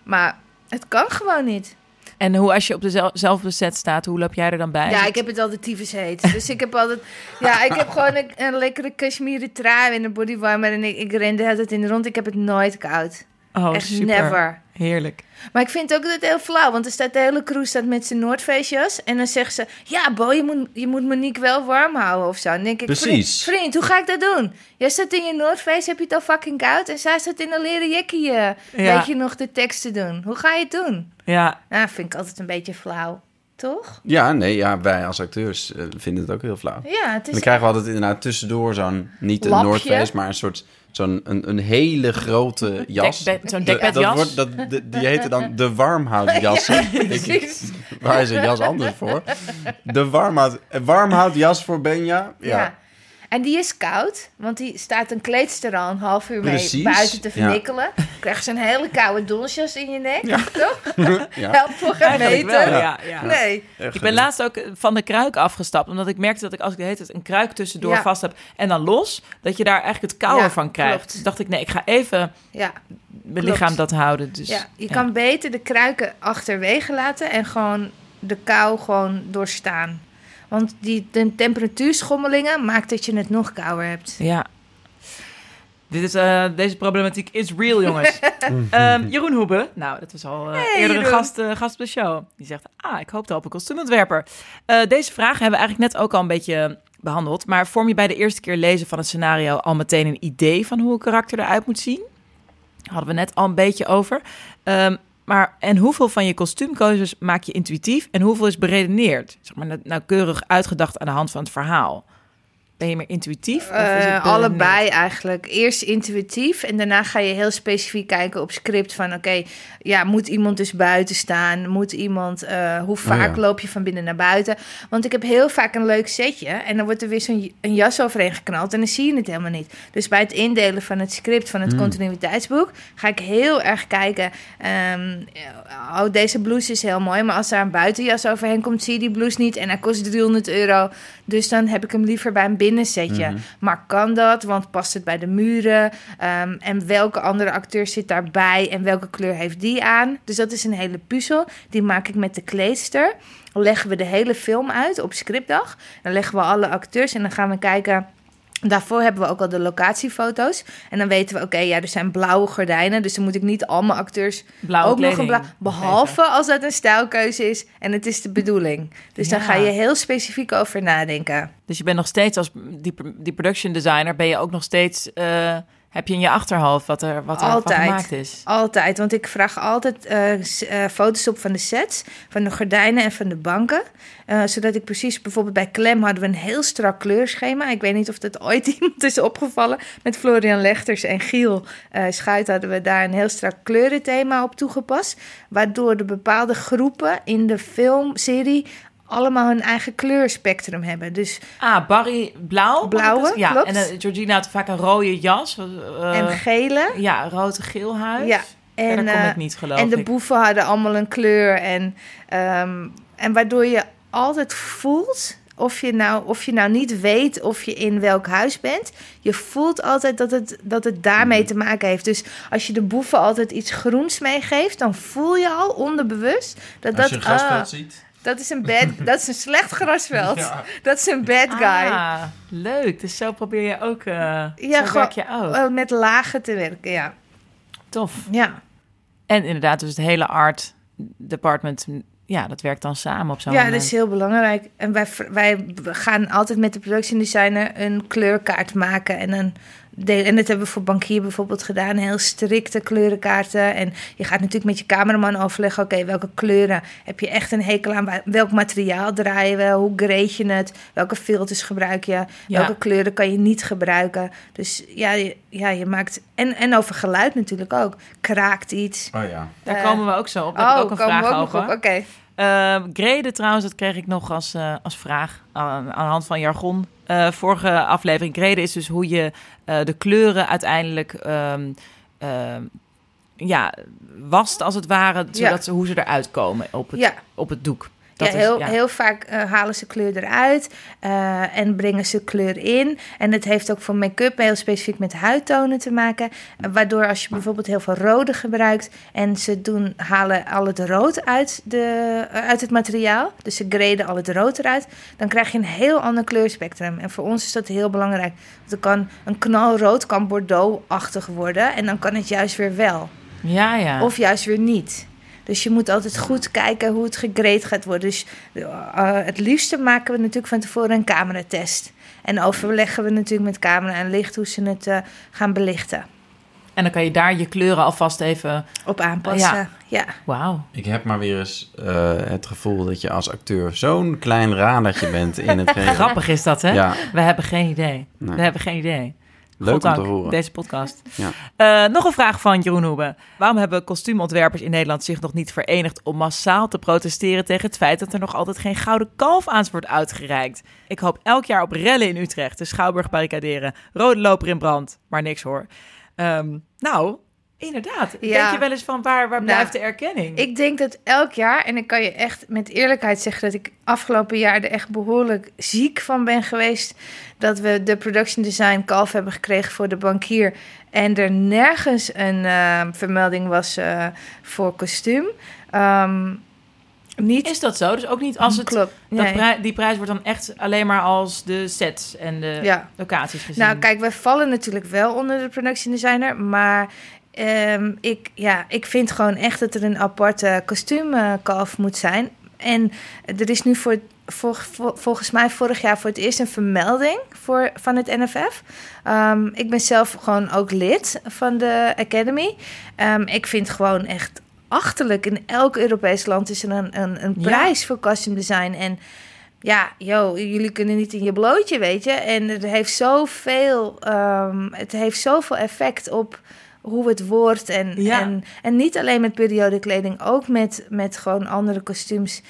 Maar het kan gewoon niet. En hoe als je op dezelfde set staat, hoe loop jij er dan bij? Ja, ik heb het altijd tyfus heet. Dus ik heb altijd... Ja, ik heb gewoon een, een lekkere cashmere trui en een bodywarmer. En ik, ik ren de hele tijd in de rond. Ik heb het nooit koud. oh, Echt super. never. Heerlijk. Maar ik vind ook dat het heel flauw, want er staat de hele crew staat met zijn Noordfeestjas. En dan zegt ze, ja Bo, je moet, je moet Monique wel warm houden of zo. Dan denk ik, Precies. Vriend, vriend, hoe ga ik dat doen? Jij staat in je Noordfeest, heb je het al fucking koud? En zij staat in een leren jekkie, eh, Ja. weet je nog, de tekst te doen. Hoe ga je het doen? Ja, Nou, vind ik altijd een beetje flauw, toch? Ja, nee, ja, wij als acteurs eh, vinden het ook heel flauw. Ja, het En dan is... krijgen we altijd inderdaad tussendoor zo'n, niet een. Noordface, maar een soort, zo'n, een, een hele grote jas. Dekbed- zo'n De- dekbedjas. dat wordt, dat, de- die heten dan de [laughs] ik, precies. waar is een jas anders voor? [laughs] De warmhout, warmhoutjas voor Benja. Ja. Ja. En die is koud, want die staat een kleedster al een half uur mee Precies, buiten te ja. vernikkelen. Krijg je zo'n hele koude donsjas in je nek, toch? [laughs] Ja. [laughs] Helpt voor geen meter. wel. Ja, ja. Nee. Ik ben laatst ook van de kruik afgestapt. Omdat ik merkte dat ik als ik de hele tijd een kruik tussendoor Ja. vast heb en dan los, dat je daar eigenlijk het koude Ja, van krijgt. klopt. Dus dacht ik, nee, ik ga even Ja, mijn Klopt. lichaam dat houden. Dus, ja, je kan beter de kruiken achterwege laten en gewoon de kou gewoon doorstaan. Want die de temperatuurschommelingen maakt dat je het nog kouder hebt. Ja. Dit is, eh, deze problematiek is real, jongens. [laughs] Ehm, Jeroen Hoebe, nou, dat was al eh, Hey, eerder een gast, eh, gast op de show. Die zegt, ah, ik hoopte op een kostuumontwerper. Eh, deze vraag hebben we eigenlijk net ook al een beetje behandeld. Maar vorm je bij de eerste keer lezen van een scenario al meteen een idee van hoe een karakter eruit moet zien? Hadden we net al een beetje over. Ehm, maar en hoeveel van je kostuumkeuzes maak je intuïtief en hoeveel is beredeneerd? Zeg maar nau- nauwkeurig uitgedacht aan de hand van het verhaal. Ben je meer intuïtief? of is het Eh, allebei eigenlijk. Eerst intuïtief en daarna ga je heel specifiek kijken op script van oké, ja, moet iemand dus buiten staan? Moet iemand, eh, hoe vaak ja. loop je van binnen naar buiten? Want ik heb heel vaak een leuk setje en dan wordt er weer zo'n een jas overheen geknald en dan zie je het helemaal niet. Dus bij het indelen van het script van het continuïteitsboek ga ik heel erg kijken. ehm, oh, deze blouse is heel mooi, maar als er een buitenjas overheen komt, zie je die blouse niet en hij kost 300 euro. Dus dan heb ik hem liever bij een binnensetje. Maar kan dat? Want past het bij de muren? Ehm, en welke andere acteur zit daarbij? En welke kleur heeft die aan? Dus dat is een hele puzzel. Die maak ik met de kleedster. Dan leggen we de hele film uit op scriptdag. Dan leggen we alle acteurs en dan gaan we kijken... Daarvoor hebben we ook al de locatiefoto's. En dan weten we, oké, ja, er zijn blauwe gordijnen. Dus dan moet ik niet al mijn acteurs Blauwe ook nog een blauw... Behalve als dat een stijlkeuze is en het is de bedoeling. Dus dan ga je heel specifiek over nadenken. Dus je bent nog steeds als die, die production designer, ben je ook nog steeds, eh, heb je in je achterhoofd wat er, wat er van gemaakt is. Altijd, want ik vraag altijd eh, eh, foto's op van de sets, van de gordijnen en van de banken. Eh, zodat ik precies, bijvoorbeeld bij Clem hadden we een heel strak kleurschema. Ik weet niet of dat ooit [laughs] iemand is opgevallen. Met Florian Lechters en Giel eh Schuit hadden we daar een heel strak kleurenthema op toegepast. Waardoor de bepaalde groepen in de filmserie allemaal hun eigen kleurspectrum hebben. Dus Ah, Barry blauw. Blauwe? Ja, klopt. en eh, Georgina had vaak een rode jas. eh, en gele. ja, rood en geel huis. Ja, En en, daar kom eh, ik niet, geloof En de ik. boeven hadden allemaal een kleur. En, ehm, en waardoor je altijd voelt, of je, nou, of je nou niet weet of je in welk huis bent. Je voelt altijd dat het, dat het daarmee te maken heeft. Dus als je de boeven altijd iets groens meegeeft, dan voel je al onderbewust dat Als dat, je een grasveld ah, ziet. Dat is een bad, [laughs] dat is een slecht grasveld. Ja. Dat is een bad guy. Ah, leuk. Dus zo probeer je ook... eh Ja, zo werk je ook. Eh, met lagen te werken, ja. Tof. Ja, En inderdaad, dus het hele art department... Ja, dat werkt dan samen op zo'n ja moment. dat is heel belangrijk. En wij, wij gaan altijd met de productiedesigner een kleurkaart maken. En, een, de- en dat hebben we voor bankier bijvoorbeeld gedaan. Heel strikte kleurenkaarten. En je gaat natuurlijk met je cameraman overleggen... oké, welke kleuren heb je echt een hekel aan? Welk materiaal draaien we? Hoe grade je het? Welke filters gebruik je? Ja. Welke kleuren kan je niet gebruiken? Dus ja, je, ja, je maakt... En, en over geluid natuurlijk ook. Kraakt iets. Oh ja. Daar Eh, komen we ook zo op. Daar heb ik ook een komen we vraag ook nog over. op. Oké. Eh, Grade trouwens, dat kreeg ik nog als, eh, als vraag aan, aan de hand van jargon. Eh, vorige aflevering. Grade is dus hoe je eh, de kleuren uiteindelijk ehm, ja, wast als het ware. Zodat ze, hoe ze eruit komen op het, Ja. op het doek. Dat ja, is- heel, ja. heel vaak eh, halen ze kleur eruit eh, en brengen ze kleur in. En het heeft ook voor make-up heel specifiek met huidtonen te maken. Eh, waardoor als je bijvoorbeeld heel veel rode gebruikt en ze doen, halen al het rood uit, de, uit het materiaal, dus ze graden al het rood eruit, dan krijg je een heel ander kleurspectrum. En voor ons is dat heel belangrijk. Want kan een knalrood kan Bordeaux-achtig worden en dan kan het juist weer wel. ja, ja. Of juist weer niet. Dus je moet altijd goed kijken hoe het gegrade gaat worden. Dus eh, het liefste maken we natuurlijk van tevoren een cameratest. En overleggen we natuurlijk met camera en licht hoe ze het eh, gaan belichten. En dan kan je daar je kleuren alvast even... Op aanpassen. Ja. Ja. Wauw. Ik heb maar weer eens eh, het gevoel dat je als acteur zo'n klein radertje bent in het [laughs] geheel. Grappig is dat, hè? Ja, We hebben geen idee. Nee. We hebben geen idee. Leuk om te Goddank, horen. Deze podcast. Ja. Eh, nog een vraag van Jeroen Hoebe. Waarom hebben kostuumontwerpers in Nederland zich nog niet verenigd om massaal te protesteren tegen het feit dat er nog altijd geen gouden kalf aan wordt uitgereikt? Ik hoop elk jaar op rellen in Utrecht, de Schouwburg barricaderen, rode loper in brand, maar niks hoor. Ehm, nou, inderdaad. Ja. Denk je wel eens van waar, waar Nou, blijft de erkenning? Ik denk dat elk jaar, en ik kan je echt met eerlijkheid zeggen dat ik afgelopen jaar er echt behoorlijk ziek van ben geweest. Dat we de production design kalf hebben gekregen voor de bankier. En er nergens een eh, vermelding was eh, voor kostuum. Ehm, niet. Is dat zo? Dus ook niet als het... Klopt. Dat prij- die prijs wordt dan echt alleen maar als de sets en de Ja. locaties gezien. Nou, kijk, wij vallen natuurlijk wel onder de production designer, maar ehm, ik, ja, ik vind gewoon echt dat er een aparte kostuumkalf moet zijn. En er is nu voor, voor, voor- volgens mij vorig jaar voor het eerst een vermelding voor, van het NFF. Ehm, ik ben zelf gewoon ook lid van de Academy. Ehm, ik vind gewoon echt achterlijk. In elk Europees land is er een, een, een Ja. prijs voor costume design. En ja, yo, jullie kunnen niet in je blootje, weet je. En het heeft zoveel, ehm, het heeft zoveel effect op hoe het wordt. En, Ja. en, en niet alleen met periodekleding, ook met, met gewoon andere kostuums.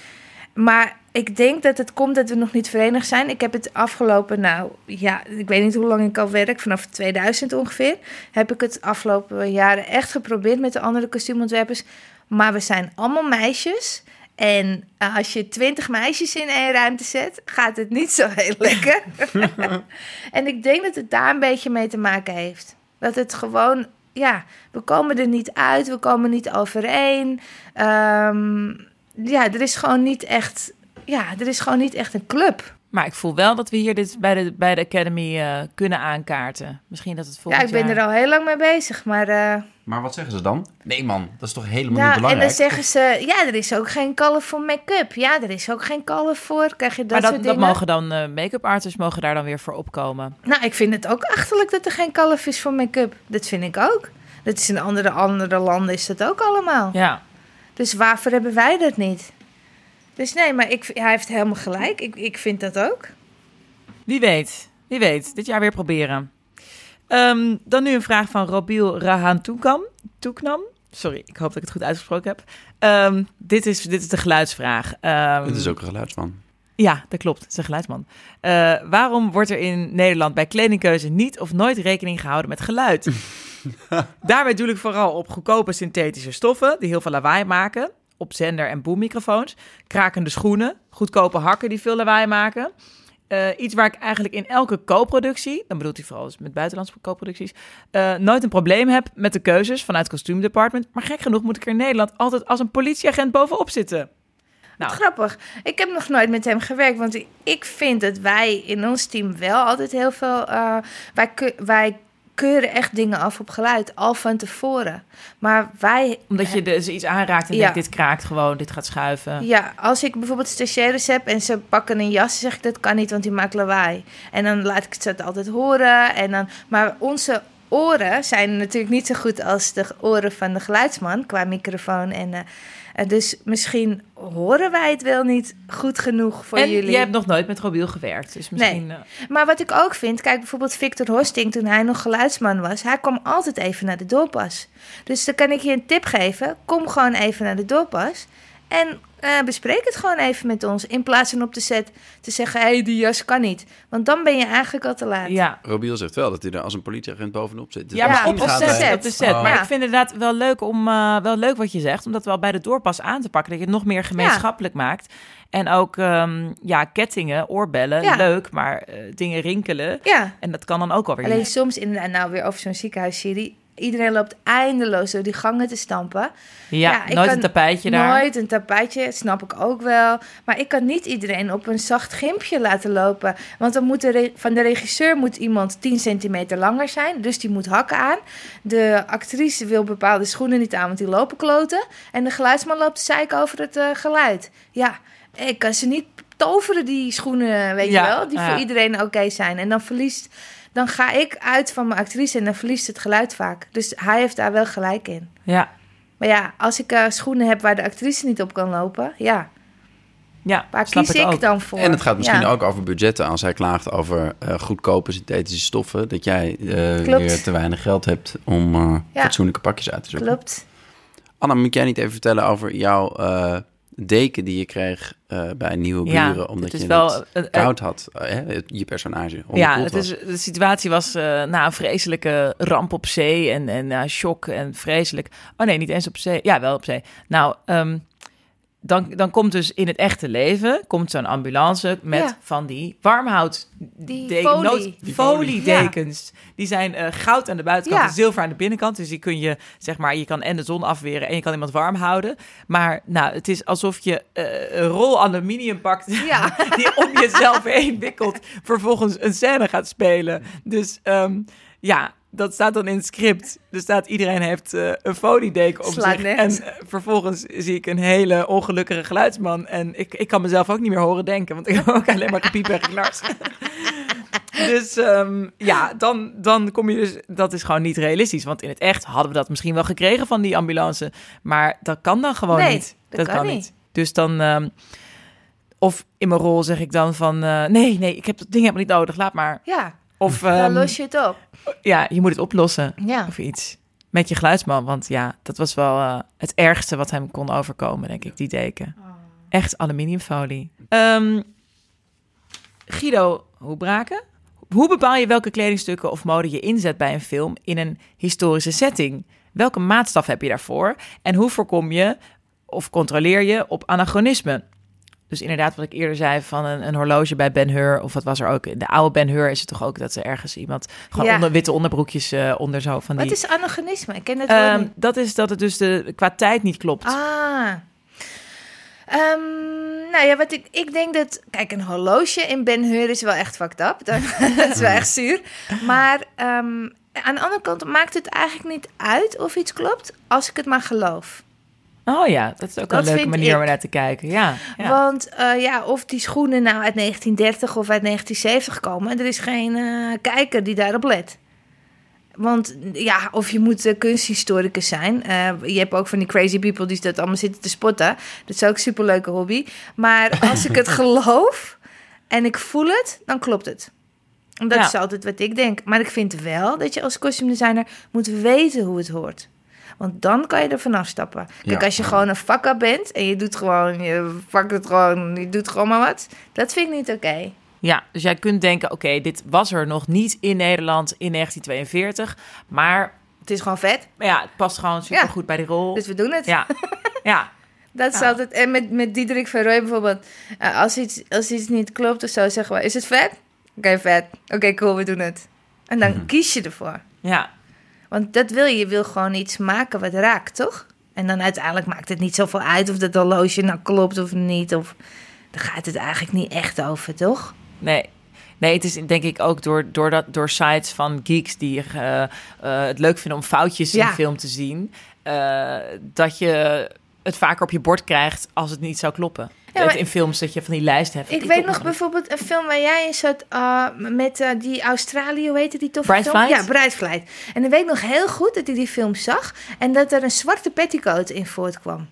Maar ik denk dat het komt dat we nog niet verenigd zijn. Ik heb het afgelopen, nou ja, ik weet niet hoe lang ik al werk, vanaf 2000 ongeveer. Heb ik het afgelopen jaren echt geprobeerd met de andere kostuumontwerpers. Maar we zijn allemaal meisjes. En eh, als je twintig meisjes in één ruimte zet, gaat het niet zo heel lekker. [laughs] [laughs] en ik denk dat het daar een beetje mee te maken heeft. Dat het gewoon, ja, we komen er niet uit, we komen niet overeen. Ehm, ja, er is gewoon niet echt, ja, er is gewoon niet echt een club. Maar ik voel wel dat we hier dit bij de, bij de Academy eh, kunnen aankaarten. Misschien dat het Ja, volgend ik ben jaar... er al heel lang mee bezig, maar... eh, Maar wat zeggen ze dan? Nee man, dat is toch helemaal nou, niet en dan belangrijk? zeggen ze, ja, er is ook geen kallen voor make-up. Ja, er is ook geen kallen voor. Krijg je dat maar dat, soort dat dingen? mogen dan eh, make-up artists mogen daar dan weer voor opkomen. Nou, ik vind het ook achterlijk dat er geen kalf is voor make-up. Dat vind ik ook. Dat is in andere, andere landen is dat ook allemaal. Ja. Dus waarvoor hebben wij dat niet? Dus nee, maar ik, hij heeft helemaal gelijk. Ik, ik vind dat ook. Wie weet, wie weet. Dit jaar weer proberen. Ehm, dan nu een vraag van Robiel Rahan Toekam. Toeknam. Sorry, ik hoop dat ik het goed uitgesproken heb. Ehm, dit, is, dit is de geluidsvraag. Ehm, Het is ook een geluidsman. Ja, dat klopt. Het is een geluidsman. Eh, waarom wordt er in Nederland bij kledingkeuze niet of nooit rekening gehouden met geluid? [laughs] Daarbij doe ik vooral op goedkope synthetische stoffen die heel veel lawaai maken. Op zender- en boemmicrofoons. Krakende schoenen. Goedkope hakken die veel lawaai maken. Eh, iets waar ik eigenlijk in elke co-productie, dan bedoelt hij vooral dus met buitenlandse co-producties, eh, nooit een probleem heb met de keuzes vanuit het kostuumdepartment. Maar gek genoeg moet ik er in Nederland altijd als een politieagent bovenop zitten. Nou, Grappig. Ik heb nog nooit met hem gewerkt. Want ik vind dat wij in ons team wel altijd heel veel... eh, wij, wij keuren echt dingen af op geluid. Al van tevoren. Maar wij... Omdat je dus iets aanraakt en Ja. denkt, dit kraakt gewoon, dit gaat schuiven. Ja, als ik bijvoorbeeld stagiaires heb en ze pakken een jas, zeg ik dat kan niet, want die maakt lawaai. En dan laat ik het altijd horen. En dan, maar onze oren zijn natuurlijk niet zo goed als de oren van de geluidsman qua microfoon. En, eh, dus misschien horen wij het wel niet goed genoeg voor en jullie. je hebt nog nooit met Robiel gewerkt, dus misschien... eh, Maar wat ik ook vind, kijk bijvoorbeeld Victor Hosting toen hij nog geluidsman was, hij kwam altijd even naar de doorpas. Dus dan kan ik je een tip geven, kom gewoon even naar de doorpas en eh, bespreek het gewoon even met ons. In plaats van op de set te zeggen, hé, hey, die jas kan niet. Want dan ben je eigenlijk al te laat. ja. Robiel zegt wel dat hij er als een politieagent bovenop zit. Dus Ja, maar op de set, op de set. Oh. Maar Ja. ik vind het inderdaad wel leuk, om, eh, wel leuk wat je zegt, om dat wel bij de doorpas aan te pakken. Dat je het nog meer gemeenschappelijk maakt. En ook, ehm, ja, kettingen, oorbellen, Ja. leuk, maar eh, dingen rinkelen. Ja, En dat kan dan ook alweer alleen niet. soms inderdaad, nou weer over zo'n ziekenhuisserie. Iedereen loopt eindeloos door die gangen te stampen. Ja, Ja, ik nooit kan een tapijtje daar. Nooit een tapijtje, snap ik ook wel. Maar ik kan niet iedereen op een zacht gimpje laten lopen. Want dan moet de van de regisseur moet iemand 10 centimeter langer zijn. Dus die moet hakken aan. De actrice wil bepaalde schoenen niet aan, want die lopen kloten. En de geluidsman loopt te zeiken over het eh, geluid. Ja, ik kan ze niet toveren, die schoenen, weet Ja, je wel. Die ja. voor iedereen oké zijn. En dan verliest... Dan ga ik uit van mijn actrice en dan verliest het geluid vaak. Dus hij heeft daar wel gelijk in. Ja, Maar ja, als ik eh, schoenen heb waar de actrice niet op kan lopen, ja, ja, waar snap kies ik ik, ook. dan voor? En het gaat misschien Ja. ook over budgetten. Als hij klaagt over eh, goedkope synthetische stoffen. Dat jij eh, weer te weinig geld hebt om eh, Ja. fatsoenlijke pakjes uit te zoeken. Klopt. Anna, moet jij niet even vertellen over jouw eh, deken die je kreeg eh, bij Nieuwe Ja, Buren? omdat het je wel het koud had, eh, je personage. Ja, het is, de situatie was eh, na een vreselijke ramp op zee en, en shock en vreselijk. Oh nee, niet eens op zee. Ja, wel op zee. Nou, ehm, dan, dan komt dus in het echte leven komt zo'n ambulance met Ja. van die warmhout Die folie. nood- Die foliedekens. Die zijn eh, goud aan de buitenkant Ja. en zilver aan de binnenkant. Dus die kun je, zeg maar, je kan en de zon afweren en je kan iemand warm houden. Maar nou, het is alsof je eh, een rol aluminium pakt Ja. [laughs] die om jezelf heen wikkelt, vervolgens een scène gaat spelen. Dus ehm, ja, dat staat dan in het script. Er staat iedereen heeft eh, een foliedeken op Slaat zich. En eh, vervolgens zie ik een hele ongelukkige geluidsman. En ik, ik kan mezelf ook niet meer horen denken, want ik heb ook alleen maar gepiep en geklars. [laughs] Dus ehm, ja, dan, dan kom je dus... Dat is gewoon niet realistisch. Want in het echt hadden we dat misschien wel gekregen van die ambulance. Maar dat kan dan gewoon Nee, niet. dat kan niet. Dus dan... ehm, of in mijn rol zeg ik dan van... eh, nee, nee, ik heb dat ding helemaal niet nodig. Laat maar. Ja, Of dan ehm, los je het op. ja, je moet het oplossen. Ja. Of iets. Met je geluidsman. Want ja, dat was wel eh, het ergste wat hem kon overkomen, denk ik, die deken. Echt aluminiumfolie. Ehm, Guido Hoebraken. Hoe bepaal je welke kledingstukken of mode je inzet bij een film in een historische setting? Welke maatstaf heb je daarvoor? En hoe voorkom je of controleer je op anachronisme? Dus inderdaad, wat ik eerder zei van een, een horloge bij Ben Hur, of wat was er ook? In de oude Ben Hur is het toch ook dat ze ergens iemand gewoon Ja. onder witte onderbroekjes eh, onder zo van die. Wat is anachronisme? Ik ken het woord Ehm, niet. dat is dat het dus de, qua tijd niet klopt. Ah. Ehm, nou ja, wat ik, ik denk dat... Kijk, een horloge in Ben Hur is wel echt fucked up. Dat, [laughs] dat is wel echt zuur. Maar ehm, aan de andere kant maakt het eigenlijk niet uit of iets klopt... als ik het maar geloof. Oh ja, dat is ook Dat een leuke manier om naar te kijken. Ja, ja. Want eh, ja, of die schoenen nou uit 1930 of uit 1970 komen... er is geen eh, kijker die daarop let. Want ja, of je moet eh, kunsthistoricus zijn. Je hebt ook van die crazy people die dat allemaal zitten te spotten. Dat is ook een superleuke hobby. Maar als ik het [laughs] geloof en ik voel het, dan klopt het. En Dat Ja. is altijd wat ik denk. Maar ik vind wel dat je als kostuumdesigner moet weten hoe het hoort. Want dan kan je er vanaf stappen. Kijk, Ja. als je gewoon een fuck-up bent en je doet gewoon, je pakt het gewoon, je doet gewoon maar wat. Dat vind ik niet oké. Ja, dus jij kunt denken, oké, dit was er nog niet in Nederland in 1942. Maar, Het is gewoon vet, maar ja, het past gewoon super goed bij die rol. dus we doen het. Ja, [laughs] ja. Dat is Ja. altijd. En met, met Diederik van Rooij bijvoorbeeld. eh, als, iets, als iets niet klopt of zo, zeggen we: Is het vet? Oké, vet. Oké, cool, we doen het. En dan kies je ervoor. ja. Want dat wil je. Je wil gewoon iets maken wat raakt, toch? En dan uiteindelijk maakt het niet zoveel uit of dat horloge nou klopt of niet. Of daar gaat het eigenlijk niet echt over, toch? Nee. Nee, het is denk ik ook door, door, dat, door sites van geeks die eh, het leuk vinden om foutjes in Ja. film te zien. eh, dat je het vaker op je bord krijgt als het niet zou kloppen. Ja, in films dat je van die lijst hebt. Ik weet nog bijvoorbeeld een film waar jij in zat uh, met uh, die Australië, hoe heette die toffe Bright film? Flight? Ja, Bright Flight. En dan weet ik nog heel goed dat ik die film zag en dat er een zwarte petticoat in voortkwam.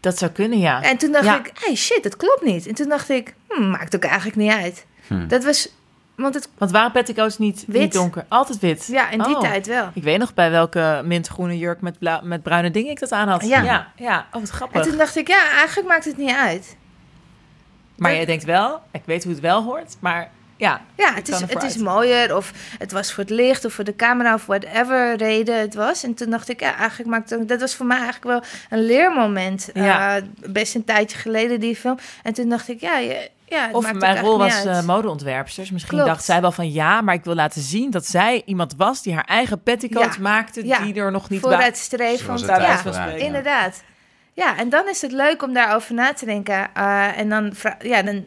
Dat zou kunnen, ja. En toen dacht Ja. ik, hey shit, dat klopt niet. En toen dacht ik, hm, maakt ook eigenlijk niet uit. Dat was, want het, Want waren petticoats niet, Wit. niet donker? Altijd wit? ja, in die Oh. tijd wel. Ik weet nog bij welke mintgroene jurk met, blauw, met bruine dingen ik dat aan had. Ja. ja. ja. Oh, wat En grappig. toen dacht ik, ja, eigenlijk maakt het niet uit. Maar jij denkt wel, ik weet hoe het wel hoort, maar ja. Ja, het is, het is mooier of het was voor het licht of voor de camera of whatever reden het was. En toen dacht ik, ja, eigenlijk maakt het, dat was voor mij eigenlijk wel een leermoment. Ja. Eh, best een tijdje geleden die film. En toen dacht ik, ja, je, ja Of mijn rol was eh modeontwerpster. Dus misschien Klopt. dacht zij wel van ja, maar ik wil laten zien dat zij iemand was die haar eigen petticoat Ja. maakte, Ja. die er nog niet Ja, wijze van spreken. inderdaad. Ja, en dan is het leuk om daarover na te denken. Eh, en dan, ja, dan,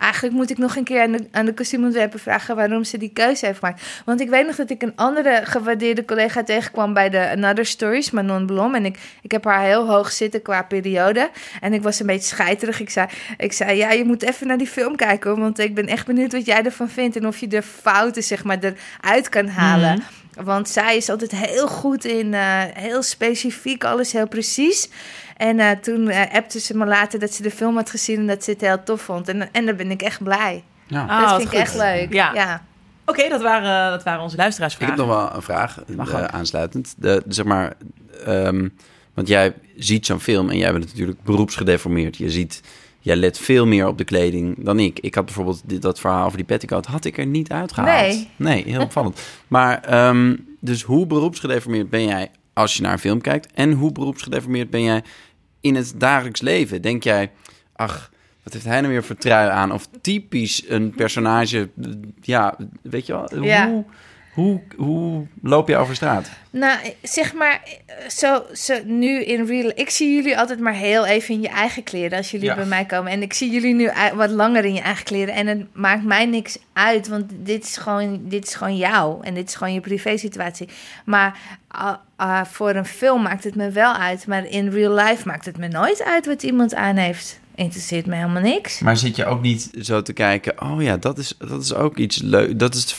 eigenlijk moet ik nog een keer aan de, aan de kostuumontwerper vragen waarom ze die keuze heeft gemaakt. Want ik weet nog dat ik een andere gewaardeerde collega tegenkwam bij de Another Stories, Manon Blom. En ik, ik heb haar heel hoog zitten qua periode. En ik was een beetje scheiterig. Ik zei, ik zei, ja, je moet even naar die film kijken, want ik ben echt benieuwd wat jij ervan vindt. En of je de fouten, zeg maar, eruit kan halen. Mhm. Want zij is altijd heel goed in, eh, heel specifiek, alles heel precies. En eh, toen eh appte ze me later dat ze de film had gezien en dat ze het heel tof vond. En, en daar ben ik echt blij. Ja. Ah, dat wat vind ik goed. echt leuk. Ja. ja. Oké, dat, waren, dat waren onze Ik luisteraarsvragen. heb nog wel een vraag Mag eh, ook. aansluitend. De, zeg maar, ehm, want jij ziet zo'n film en jij bent natuurlijk beroepsgedeformeerd. Je ziet, jij let veel meer op de kleding dan ik. Ik had bijvoorbeeld dit, dat verhaal over die petticoat had ik er niet uitgehaald. Nee. Nee, heel opvallend. [laughs] Maar ehm, dus hoe beroepsgedeformeerd ben jij als je naar een film kijkt? En hoe beroepsgedeformeerd ben jij in het dagelijks leven? Denk jij, ach, wat heeft hij nou weer voor trui aan? Of typisch een personage, ja, weet je wel? Ja. Hoe, hoe, loop je over straat? Nou, zeg maar, zo, zo nu in real... Ik zie jullie altijd maar heel even in je eigen kleren als jullie Ja. bij mij komen. En ik zie jullie nu wat langer in je eigen kleren. En het maakt mij niks uit, want dit is gewoon, dit is gewoon jou. En dit is gewoon je privé situatie. Maar ah, ah, voor een film maakt het me wel uit. Maar in real life maakt het me nooit uit wat iemand aan heeft. Interesseert me helemaal niks. Maar zit je ook niet zo te kijken, oh ja, dat is, dat is ook iets leuk. Dat, is,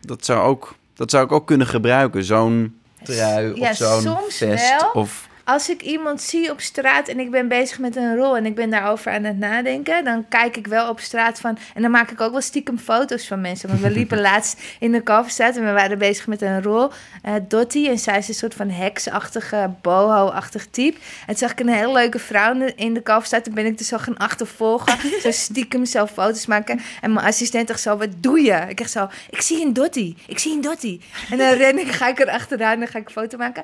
dat, zou ook, dat zou ik ook kunnen gebruiken, zo'n trui Ja, of zo'n vest. wel. Of, Als ik iemand zie op straat en ik ben bezig met een rol en ik ben daarover aan het nadenken, dan kijk ik wel op straat van. En dan maak ik ook wel stiekem foto's van mensen. Want we liepen [laughs] laatst in de Kalverstraat en we waren bezig met een rol. eh Dottie, en zij is een soort van heksachtige, boho-achtig type. En toen zag ik een hele leuke vrouw in de Kalverstraat. Toen ben ik dus zo gaan achtervolgen. [laughs] zo stiekem zelf foto's maken. En mijn assistent dacht zo, wat doe je? Ik dacht zo, ik zie een Dottie, ik zie een Dottie. En dan [laughs] ren ik, ga ik er achteraan en dan ga ik een foto maken.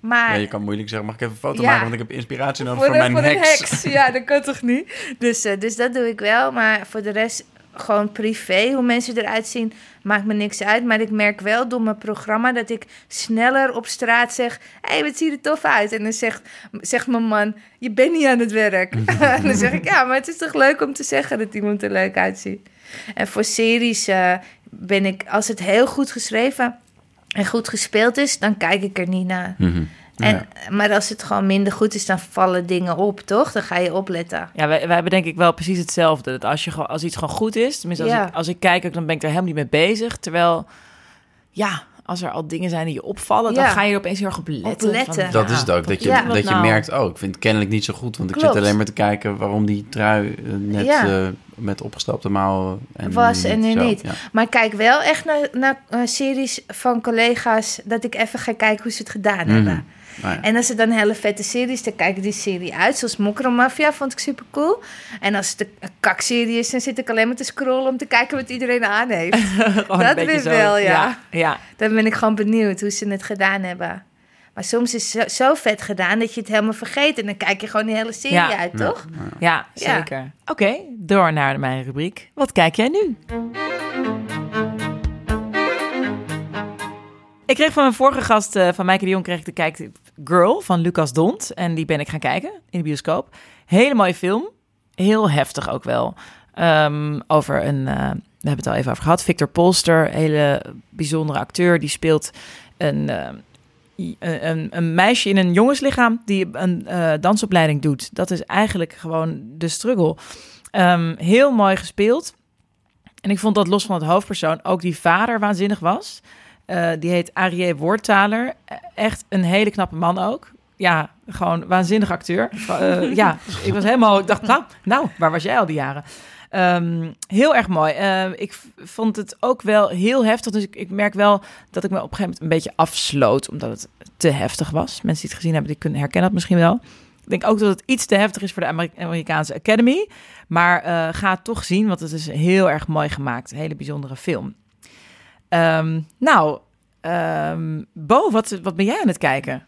Maar ja, je kan moeilijk zeggen, mag ik even een foto Ja. maken, want ik heb inspiratie nodig voor, mijn voor heks. heks. Ja, dat kan toch niet? Dus, eh, dus dat doe ik wel. Maar voor de rest gewoon privé, hoe mensen eruit zien, maakt me niks uit. Maar ik merk wel door mijn programma dat ik sneller op straat zeg: Hé, hey, wat zie je er tof uit? En dan zegt, zegt mijn man: Je bent niet aan het werk. [laughs] [laughs] en dan zeg ik: Ja, maar het is toch leuk om te zeggen dat iemand er leuk uitziet. En voor series eh, ben ik, als het heel goed geschreven en goed gespeeld is, dan kijk ik er niet naar. Mhm. En, Maar als het gewoon minder goed is, dan vallen dingen op, toch? Dan ga je opletten. Ja, wij, wij hebben denk ik wel precies hetzelfde. Dat als, je, gewoon- als iets gewoon goed is, tenminste als, Ja. ik, als ik kijk, ook, dan ben ik er helemaal niet mee bezig. Terwijl, ja, als er al dingen zijn die je opvallen, dan ga je er opeens heel erg op letten. Op letten. Van, Dat ja, is het ook. Dat je, Ja. dat je Nou. merkt, oh, ik vind het kennelijk niet zo goed. Want ik zit alleen maar te kijken waarom die trui eh, net Ja. eh, met opgestapte mouwen... En Was en nu zo. niet. Ja. Maar ik kijk wel echt naar, naar eh, series van collega's... dat ik even ga kijken hoe ze het gedaan Mhm. hebben. Ja. En als het dan hele vette series, dan kijk ik die serie uit. Zoals Mokromafia vond ik super cool. En als het een kakserie is, dan zit ik alleen maar te scrollen... om te kijken wat iedereen aan heeft. [laughs] dat zo. wel, ja. ja. ja. Dan ben ik gewoon benieuwd hoe ze het gedaan hebben. Maar soms is het zo, zo vet gedaan dat je het helemaal vergeet. En dan kijk je gewoon die hele serie Ja. uit, toch? Ja, Ja. zeker. Oké, door naar mijn rubriek. Wat kijk jij nu? Ik kreeg van mijn vorige gast, eh, van Maaike de Jong, kreeg ik de kijktip Girl van Lucas Dont. En die ben ik gaan kijken in de bioscoop. Hele mooie film. Heel heftig ook wel. Ehm, over een, eh, we hebben het al even over gehad, Victor Polster. Hele bijzondere acteur. Die speelt een, eh, een, een meisje in een jongenslichaam die een dansopleiding doet. Dat is eigenlijk gewoon de struggle. Ehm, heel mooi gespeeld. En ik vond dat los van het hoofdpersoon ook die vader waanzinnig was. Eh, die heet Arie Woordtaler. Echt een hele knappe man ook. Ja, gewoon waanzinnig acteur. Eh, [laughs] ja, ik was helemaal... Ik dacht, nou, nou, waar was jij al die jaren? Ehm, heel erg mooi. Eh, ik vond het ook wel heel heftig. Dus ik, ik merk wel dat ik me op een gegeven moment een beetje afsloot. Omdat het te heftig was. Mensen die het gezien hebben, die kunnen herkennen dat misschien wel. Ik denk ook dat het iets te heftig is voor de Ameri- Amerikaanse Academy. Maar eh, ga het toch zien, want het is heel erg mooi gemaakt. Een hele bijzondere film. Ehm, nou, ehm, Bo, wat, wat ben jij aan het kijken?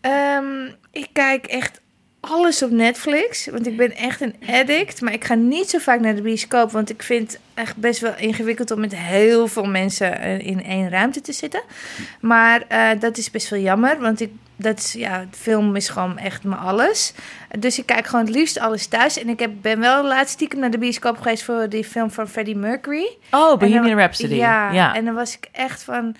Ehm, ik kijk echt alles op Netflix. Want ik ben echt een addict. Maar ik ga niet zo vaak naar de bioscoop. Want ik vind het echt best wel ingewikkeld om met heel veel mensen eh, in één ruimte te zitten. Maar eh, dat is best wel jammer. Want ik, dat is, ja, de film is gewoon echt mijn alles. Dus ik kijk gewoon het liefst alles thuis. En ik heb, ben wel laatst stiekem naar de bioscoop geweest voor die film van Freddie Mercury. Oh, Bohemian dan- Rhapsody. Ja, ja. en dan was ik echt van...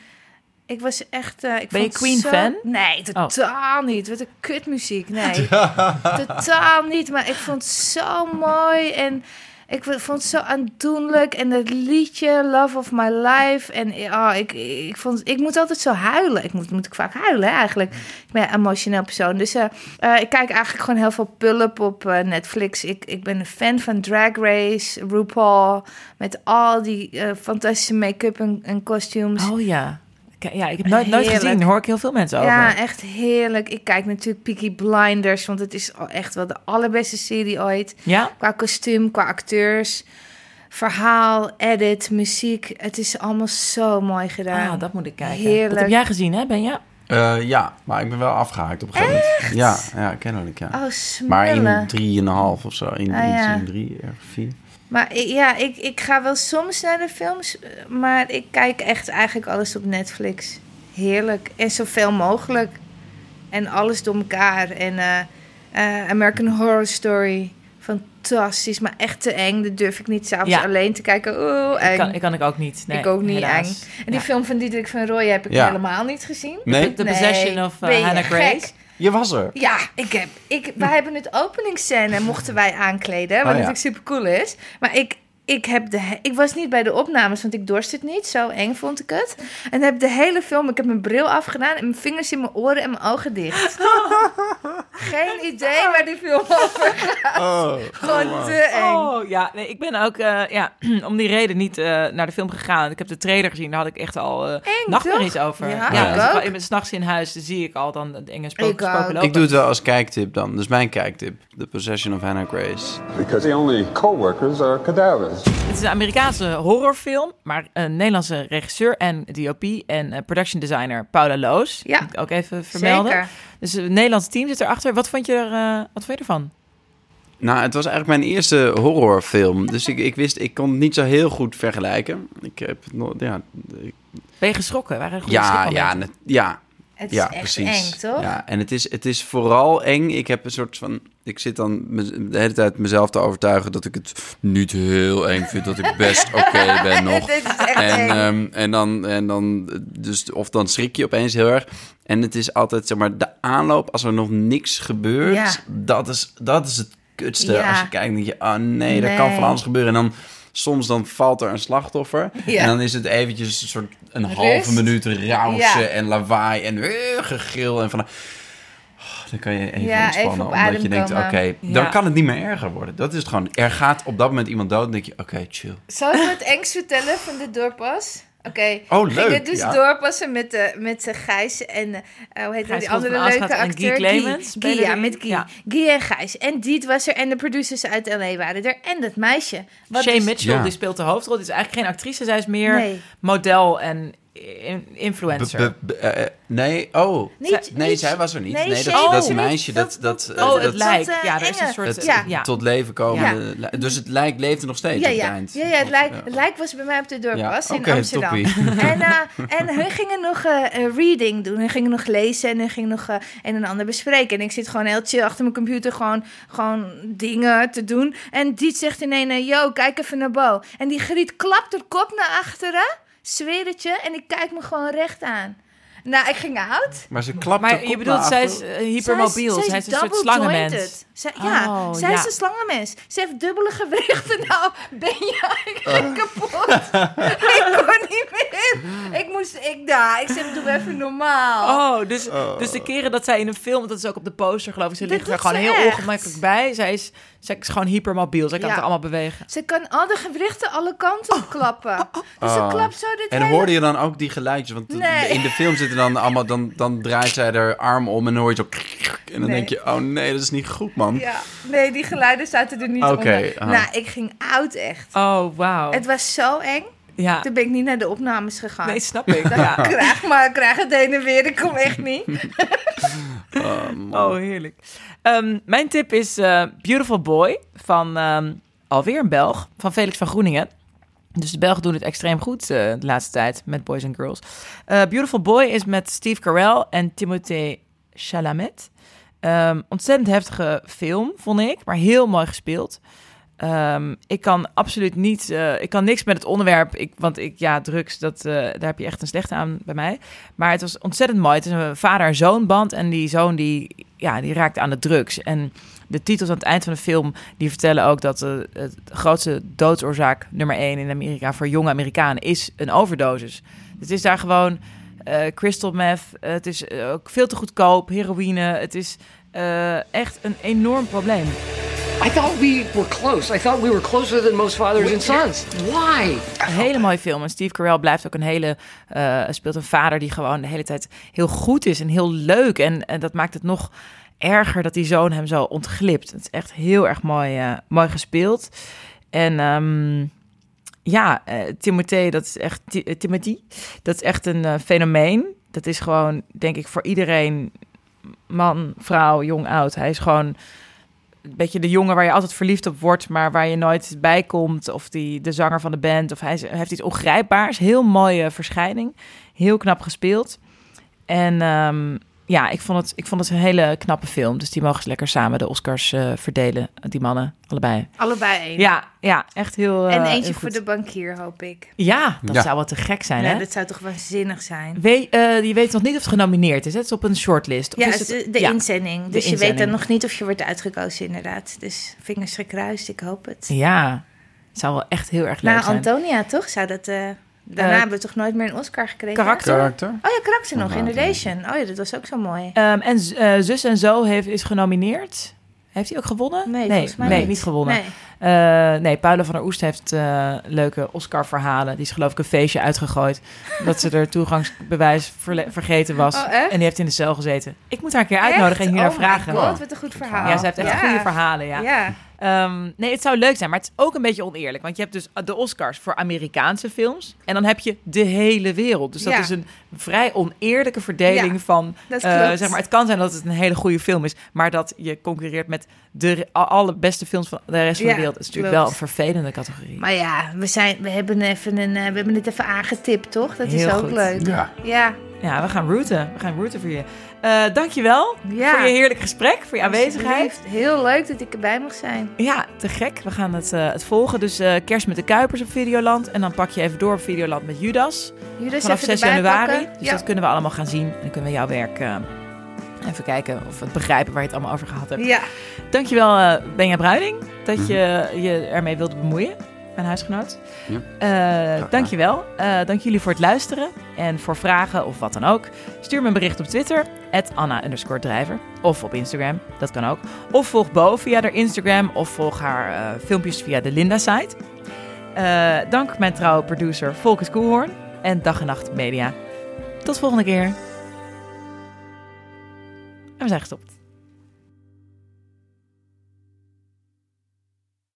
Ik was echt... eh, ik Ben je vond Queen zo- fan? Nee, totaal niet. Wat een kutmuziek. Nee, [laughs] totaal niet. Maar ik vond het zo mooi en... Ik vond het zo aandoenlijk. En dat liedje, Love of My Life. En oh, ik, ik, vond, ik moet altijd zo huilen. Ik moet, moet ik vaak huilen, eigenlijk. Ik ben een emotioneel persoon. Dus eh, ik kijk eigenlijk gewoon heel veel pull-up op eh, Netflix. Ik, ik ben een fan van Drag Race, RuPaul. Met al die fantastische make-up en, en costumes. Oh ja. Ja, ik heb nooit, nooit Heerlijk. gezien. Daar hoor ik heel veel mensen over. Ja, echt heerlijk. Ik kijk natuurlijk Peaky Blinders, want het is echt wel de allerbeste serie ooit. Ja? Qua kostuum, qua acteurs, verhaal, edit, muziek. Het is allemaal zo mooi gedaan. Ah, dat moet ik kijken. Heerlijk. Dat heb jij gezien, hè, Benja? Eh, ja, maar ik ben wel afgehaakt op een gegeven moment. Ja, ja, kennelijk, ja. Oh, maar smullen. in drieënhalf of zo. In, Ah, ja. in drie, ergens vier. Maar ja, ik, ik ga wel soms naar de films, eh, maar ik kijk echt eigenlijk alles op Netflix. Heerlijk. En zoveel mogelijk. En alles door elkaar. En eh, eh, American Horror Story. Fantastisch, maar echt te eng. Dat durf ik niet s'avonds Ja. alleen te kijken. Oeh, eng. Ik kan, ik kan ik ook niet. Nee, ik ook niet helaas. eng. En die Ja. film van Diederik van Rooij heb ik Ja. helemaal niet gezien. Nee? The Possession of, uh, ben je Hannah gek? Grace? Je was er. Ja, ik heb, ik, wij hebben het openingsscène mochten wij aankleden, wat Oh, ja. natuurlijk super cool is. Maar ik, ik, heb de, ik was niet bij de opnames, want ik dorst het niet. Zo eng vond ik het. En heb de hele film, ik heb mijn bril afgedaan en mijn vingers in mijn oren en mijn ogen dicht. [laughs] Geen idee waar die film over gaat. Oh, Gewoon te eng. Oh ja, nee, ik ben ook eh, ja, [clears throat] om die reden niet eh, naar de film gegaan. Ik heb de trailer gezien, daar had ik echt al eh nachtmerries over. Ja, ik als ook. ik ben s'nachts in huis, dan zie ik al dan de enge Ik spoken lopen. Ik doe het wel als kijktip dan. Dus mijn kijktip. The Possession of Hannah Grace. Because the only co-workers are cadavers. Het is een Amerikaanse horrorfilm, maar een Nederlandse regisseur en DOP en eh, production designer Paula Loos. Ja. Moet ik ook even vermelden. Zeker. Dus een Nederlands team zit erachter. Wat vond je, er, eh, wat vond je ervan? Nou, het was eigenlijk mijn eerste horrorfilm. Dus ik, ik wist, ik kon het niet zo heel goed vergelijken. Ik heb het nog, ja, ik- Ben je geschrokken? Waren er ja, ja, net- ja, Het is ja, echt precies. eng, toch? Ja, en het is, het is vooral eng. Ik heb een soort van. Ik zit dan de hele tijd mezelf te overtuigen dat ik het niet heel eng vind. Dat ik best [laughs] oké ben nog. En, ehm, en dan, en dan, dus, of dan schrik je opeens heel erg. En het is altijd, zeg maar, de aanloop als er nog niks gebeurt. Ja. Dat, is, dat is het kutste. Ja. Als je kijkt, denk je, oh nee, er kan van alles gebeuren. En dan soms dan valt er een slachtoffer. Ja. En dan is het eventjes een soort een Rust. halve minuut rausen Ja. en lawaai en uh, gegil. En van, dan kan je even Ja, ontspannen. even op omdat adem je denkt, oké, dan Ja. kan het niet meer erger worden. Dat is het gewoon. Er gaat op dat moment iemand dood. Dan denk je, oké, chill. Zal ik het engst vertellen van de doorpas? Oké, Oh, leuk, gingen dus ja. doorpassen met, de, met de Gijs en eh, hoe heet Gijs die andere leuke acteur? Guy Clemens Guy, spelen ja, met Guy. Ja. Guy en Gijs. En Diet was er en de producers uit L.A. waren er. En dat meisje. Wat Shay dus- Mitchell, Ja. die speelt de hoofdrol. Die is eigenlijk geen actrice, zij is meer Nee. model en influencer. Be- be- eh, eh, nee, oh. Niet- nee, niet- zij was er niet. nee, Nee, dat, dat meisje, dat, Dat- oh, eh, het dat- lijkt. dat, Ja, er is een soort... het Ja. ja. tot leven komen. Ja. Dus het lijk leefde nog steeds Ja, op het ja. eind. ja, ja, het, lijk, Ja. het lijk was bij mij op de doorpas Ja, in Amsterdam. toppie. [laughs] En, eh, [laughs] en hun gingen nog reading doen. Hun gingen nog lezen en hun gingen nog eh, een en ander bespreken. En ik zit gewoon heel chill achter mijn computer gewoon, gewoon dingen te doen. En Diet zegt ineens, yo, kijk even naar Bo. En die Griet klapt haar kop naar achteren, zweer het je. En ik kijk me gewoon recht aan. Nou, ik ging uit. Maar ze klapte Maar je bedoelt, zij is eh, hypermobiel. Zij is, Zij is een soort slangenmens. Zij, ja, Oh, zij ja. is een slangenmens. Ze heeft dubbele gewrichten. [laughs] Nou, ben je ik Oh. ging kapot. [laughs] ik kon niet meer. Ik moest, ik daar. Ik zeg, doe even normaal. Oh, dus, dus de keren dat zij in een film, dat is ook op de poster geloof ik, ze ligt er gewoon heel echt. ongemakkelijk bij. Zij is, zij is gewoon hypermobiel, zij kan Ja. het allemaal bewegen. Ze kan al de gewrichten alle kanten op klappen. Dus ze Oh. klapt zo dit En hele... hoorde je dan ook die geluidjes? Want Nee. in de film zitten dan allemaal... Dan, dan draait zij haar arm om en dan hoor je zo... En dan Nee. denk je, oh nee, dat is niet goed, man. Ja, nee, die geluiden zaten er niet Oké, onder. Nou, ik ging oud echt. Oh, wauw. Het was zo eng. Ja, Toen ben ik niet naar de opnames gegaan. nee, snap ik. [laughs] Dan Ja. krijg maar, krijg het heen en weer. Ik kom echt [laughs] niet. Oh, man. Oh, heerlijk. Ehm, mijn tip is eh, Beautiful Boy van ehm, alweer een Belg, van Felix van Groeningen. Dus de Belgen doen het extreem goed eh, de laatste tijd met Boys and Girls. Eh, Beautiful Boy is met Steve Carell en Timothée Chalamet. Ehm, ontzettend heftige film, vond ik, maar heel mooi gespeeld. Ehm, ik kan absoluut niet, eh, ik kan niks met het onderwerp, ik, want ik, ja, drugs, dat, eh, daar heb je echt een slechte aan bij mij. Maar het was ontzettend mooi. Het is een vader- en zoonband en die zoon die, ja, die raakt aan de drugs. En de titels aan het eind van de film, die vertellen ook dat eh, het grootste doodsoorzaak nummer één in Amerika voor jonge Amerikanen is een overdosis. Het is daar gewoon eh, crystal meth, eh, het is eh, ook veel te goedkoop, heroïne, het is echt een enorm probleem. I thought we were close. I thought we were closer than most fathers and sons. Why? Een hele mooie film. En Steve Carell blijft ook een hele. speelt een vader die gewoon de hele tijd heel goed is en heel leuk. En, en dat maakt het nog erger dat die zoon hem zo ontglipt. Het is echt heel erg mooi, mooi gespeeld. En ehm, ja, eh Timothée, dat is echt. Eh, Timothy, dat is echt een eh, fenomeen. Dat is gewoon, denk ik, voor iedereen. Man, vrouw, jong, oud. Hij is gewoon een beetje de jongen waar je altijd verliefd op wordt, maar waar je nooit bij komt. Of die, de zanger van de band. Of hij heeft iets ongrijpbaars. Heel mooie verschijning. Heel knap gespeeld. En ehm, ja, ik vond, het, ik vond het een hele knappe film. Dus die mogen ze lekker samen de Oscars eh, verdelen. Die mannen, allebei. Allebei één. Ja, ja echt heel. eh, en eentje heel voor de bankier, hoop ik. Ja, dat Ja. zou wat te gek zijn, Ja, hè? dat zou toch waanzinnig zijn. Weet, eh, je weet nog niet of het genomineerd is. hè? Het is op een shortlist. Of Ja, is het de, de ja. inzending. Dus je weet dan nog niet of je wordt uitgekozen, inderdaad. Dus vingers gekruist, ik hoop het. Ja, het zou wel echt heel erg leuk Nou, zijn. Antonia, toch? Zou dat... daarna Eh, hebben we toch nooit meer een Oscar gekregen? karakter. Karakter? Oh ja, karakter nog, in Relation. Oh ja, dat was ook zo mooi. Ehm, en eh, Zus en Zo heeft, is genomineerd. Heeft hij ook gewonnen? Nee, nee, volgens mij nee, niet. niet gewonnen. Nee. Eh, nee, Paula van der Oest heeft eh, leuke Oscar-verhalen. Die is geloof ik een feestje uitgegooid. [laughs] dat ze er toegangsbewijs vergeten was. Oh, echt? en die heeft in de cel gezeten. Ik moet haar een keer uitnodigen en hier naar oh vragen. God, wat een goed verhaal. Ja, ze heeft echt goede verhalen, ja. Ja. Ehm, nee, het zou leuk zijn, maar het is ook een beetje oneerlijk. Want je hebt dus de Oscars voor Amerikaanse films. En dan heb je de hele wereld. Dus dat Ja. is een vrij oneerlijke verdeling Ja, van... dat eh, zeg maar, het kan zijn dat het een hele goede film is. Maar dat je concurreert met de alle beste films van de rest van Ja, de wereld. is natuurlijk klopt. wel een vervelende categorie. Maar ja, we, zijn, we, hebben even een, eh, we hebben het even aangetipt, toch? Dat is Heel ook goed. leuk. Ja. Ja. Ja, we gaan rooten. We gaan rooten voor je. Eh dankjewel Ja. voor je heerlijk gesprek, voor je aanwezigheid. Heel leuk dat ik erbij mag zijn. Ja, te gek. We gaan het, eh, het volgen. Dus eh, kerst met de Kuipers op Videoland. En dan pak je even door op Videoland met Judas. Judas Vanaf even 6 erbij januari. pakken. Dus ja. dat kunnen we allemaal gaan zien. En dan kunnen we jouw werk even kijken of we het begrijpen waar je het allemaal over gehad hebt. ja, Dankjewel uh, Benja Bruiding dat je je ermee wilde bemoeien. Mijn huisgenoot. Ja. Gedaan. dankjewel. Eh dank jullie voor het luisteren. En voor vragen of wat dan ook. Stuur me een bericht op Twitter. Anna drijver. Of op Instagram. Dat kan ook. Of volg Bo via haar Instagram. Of volg haar eh, filmpjes via de Linda-site. Dank mijn trouwe producer Volkes Koelhoorn. En Dag en Nacht Media. Tot volgende keer. En we zijn gestopt.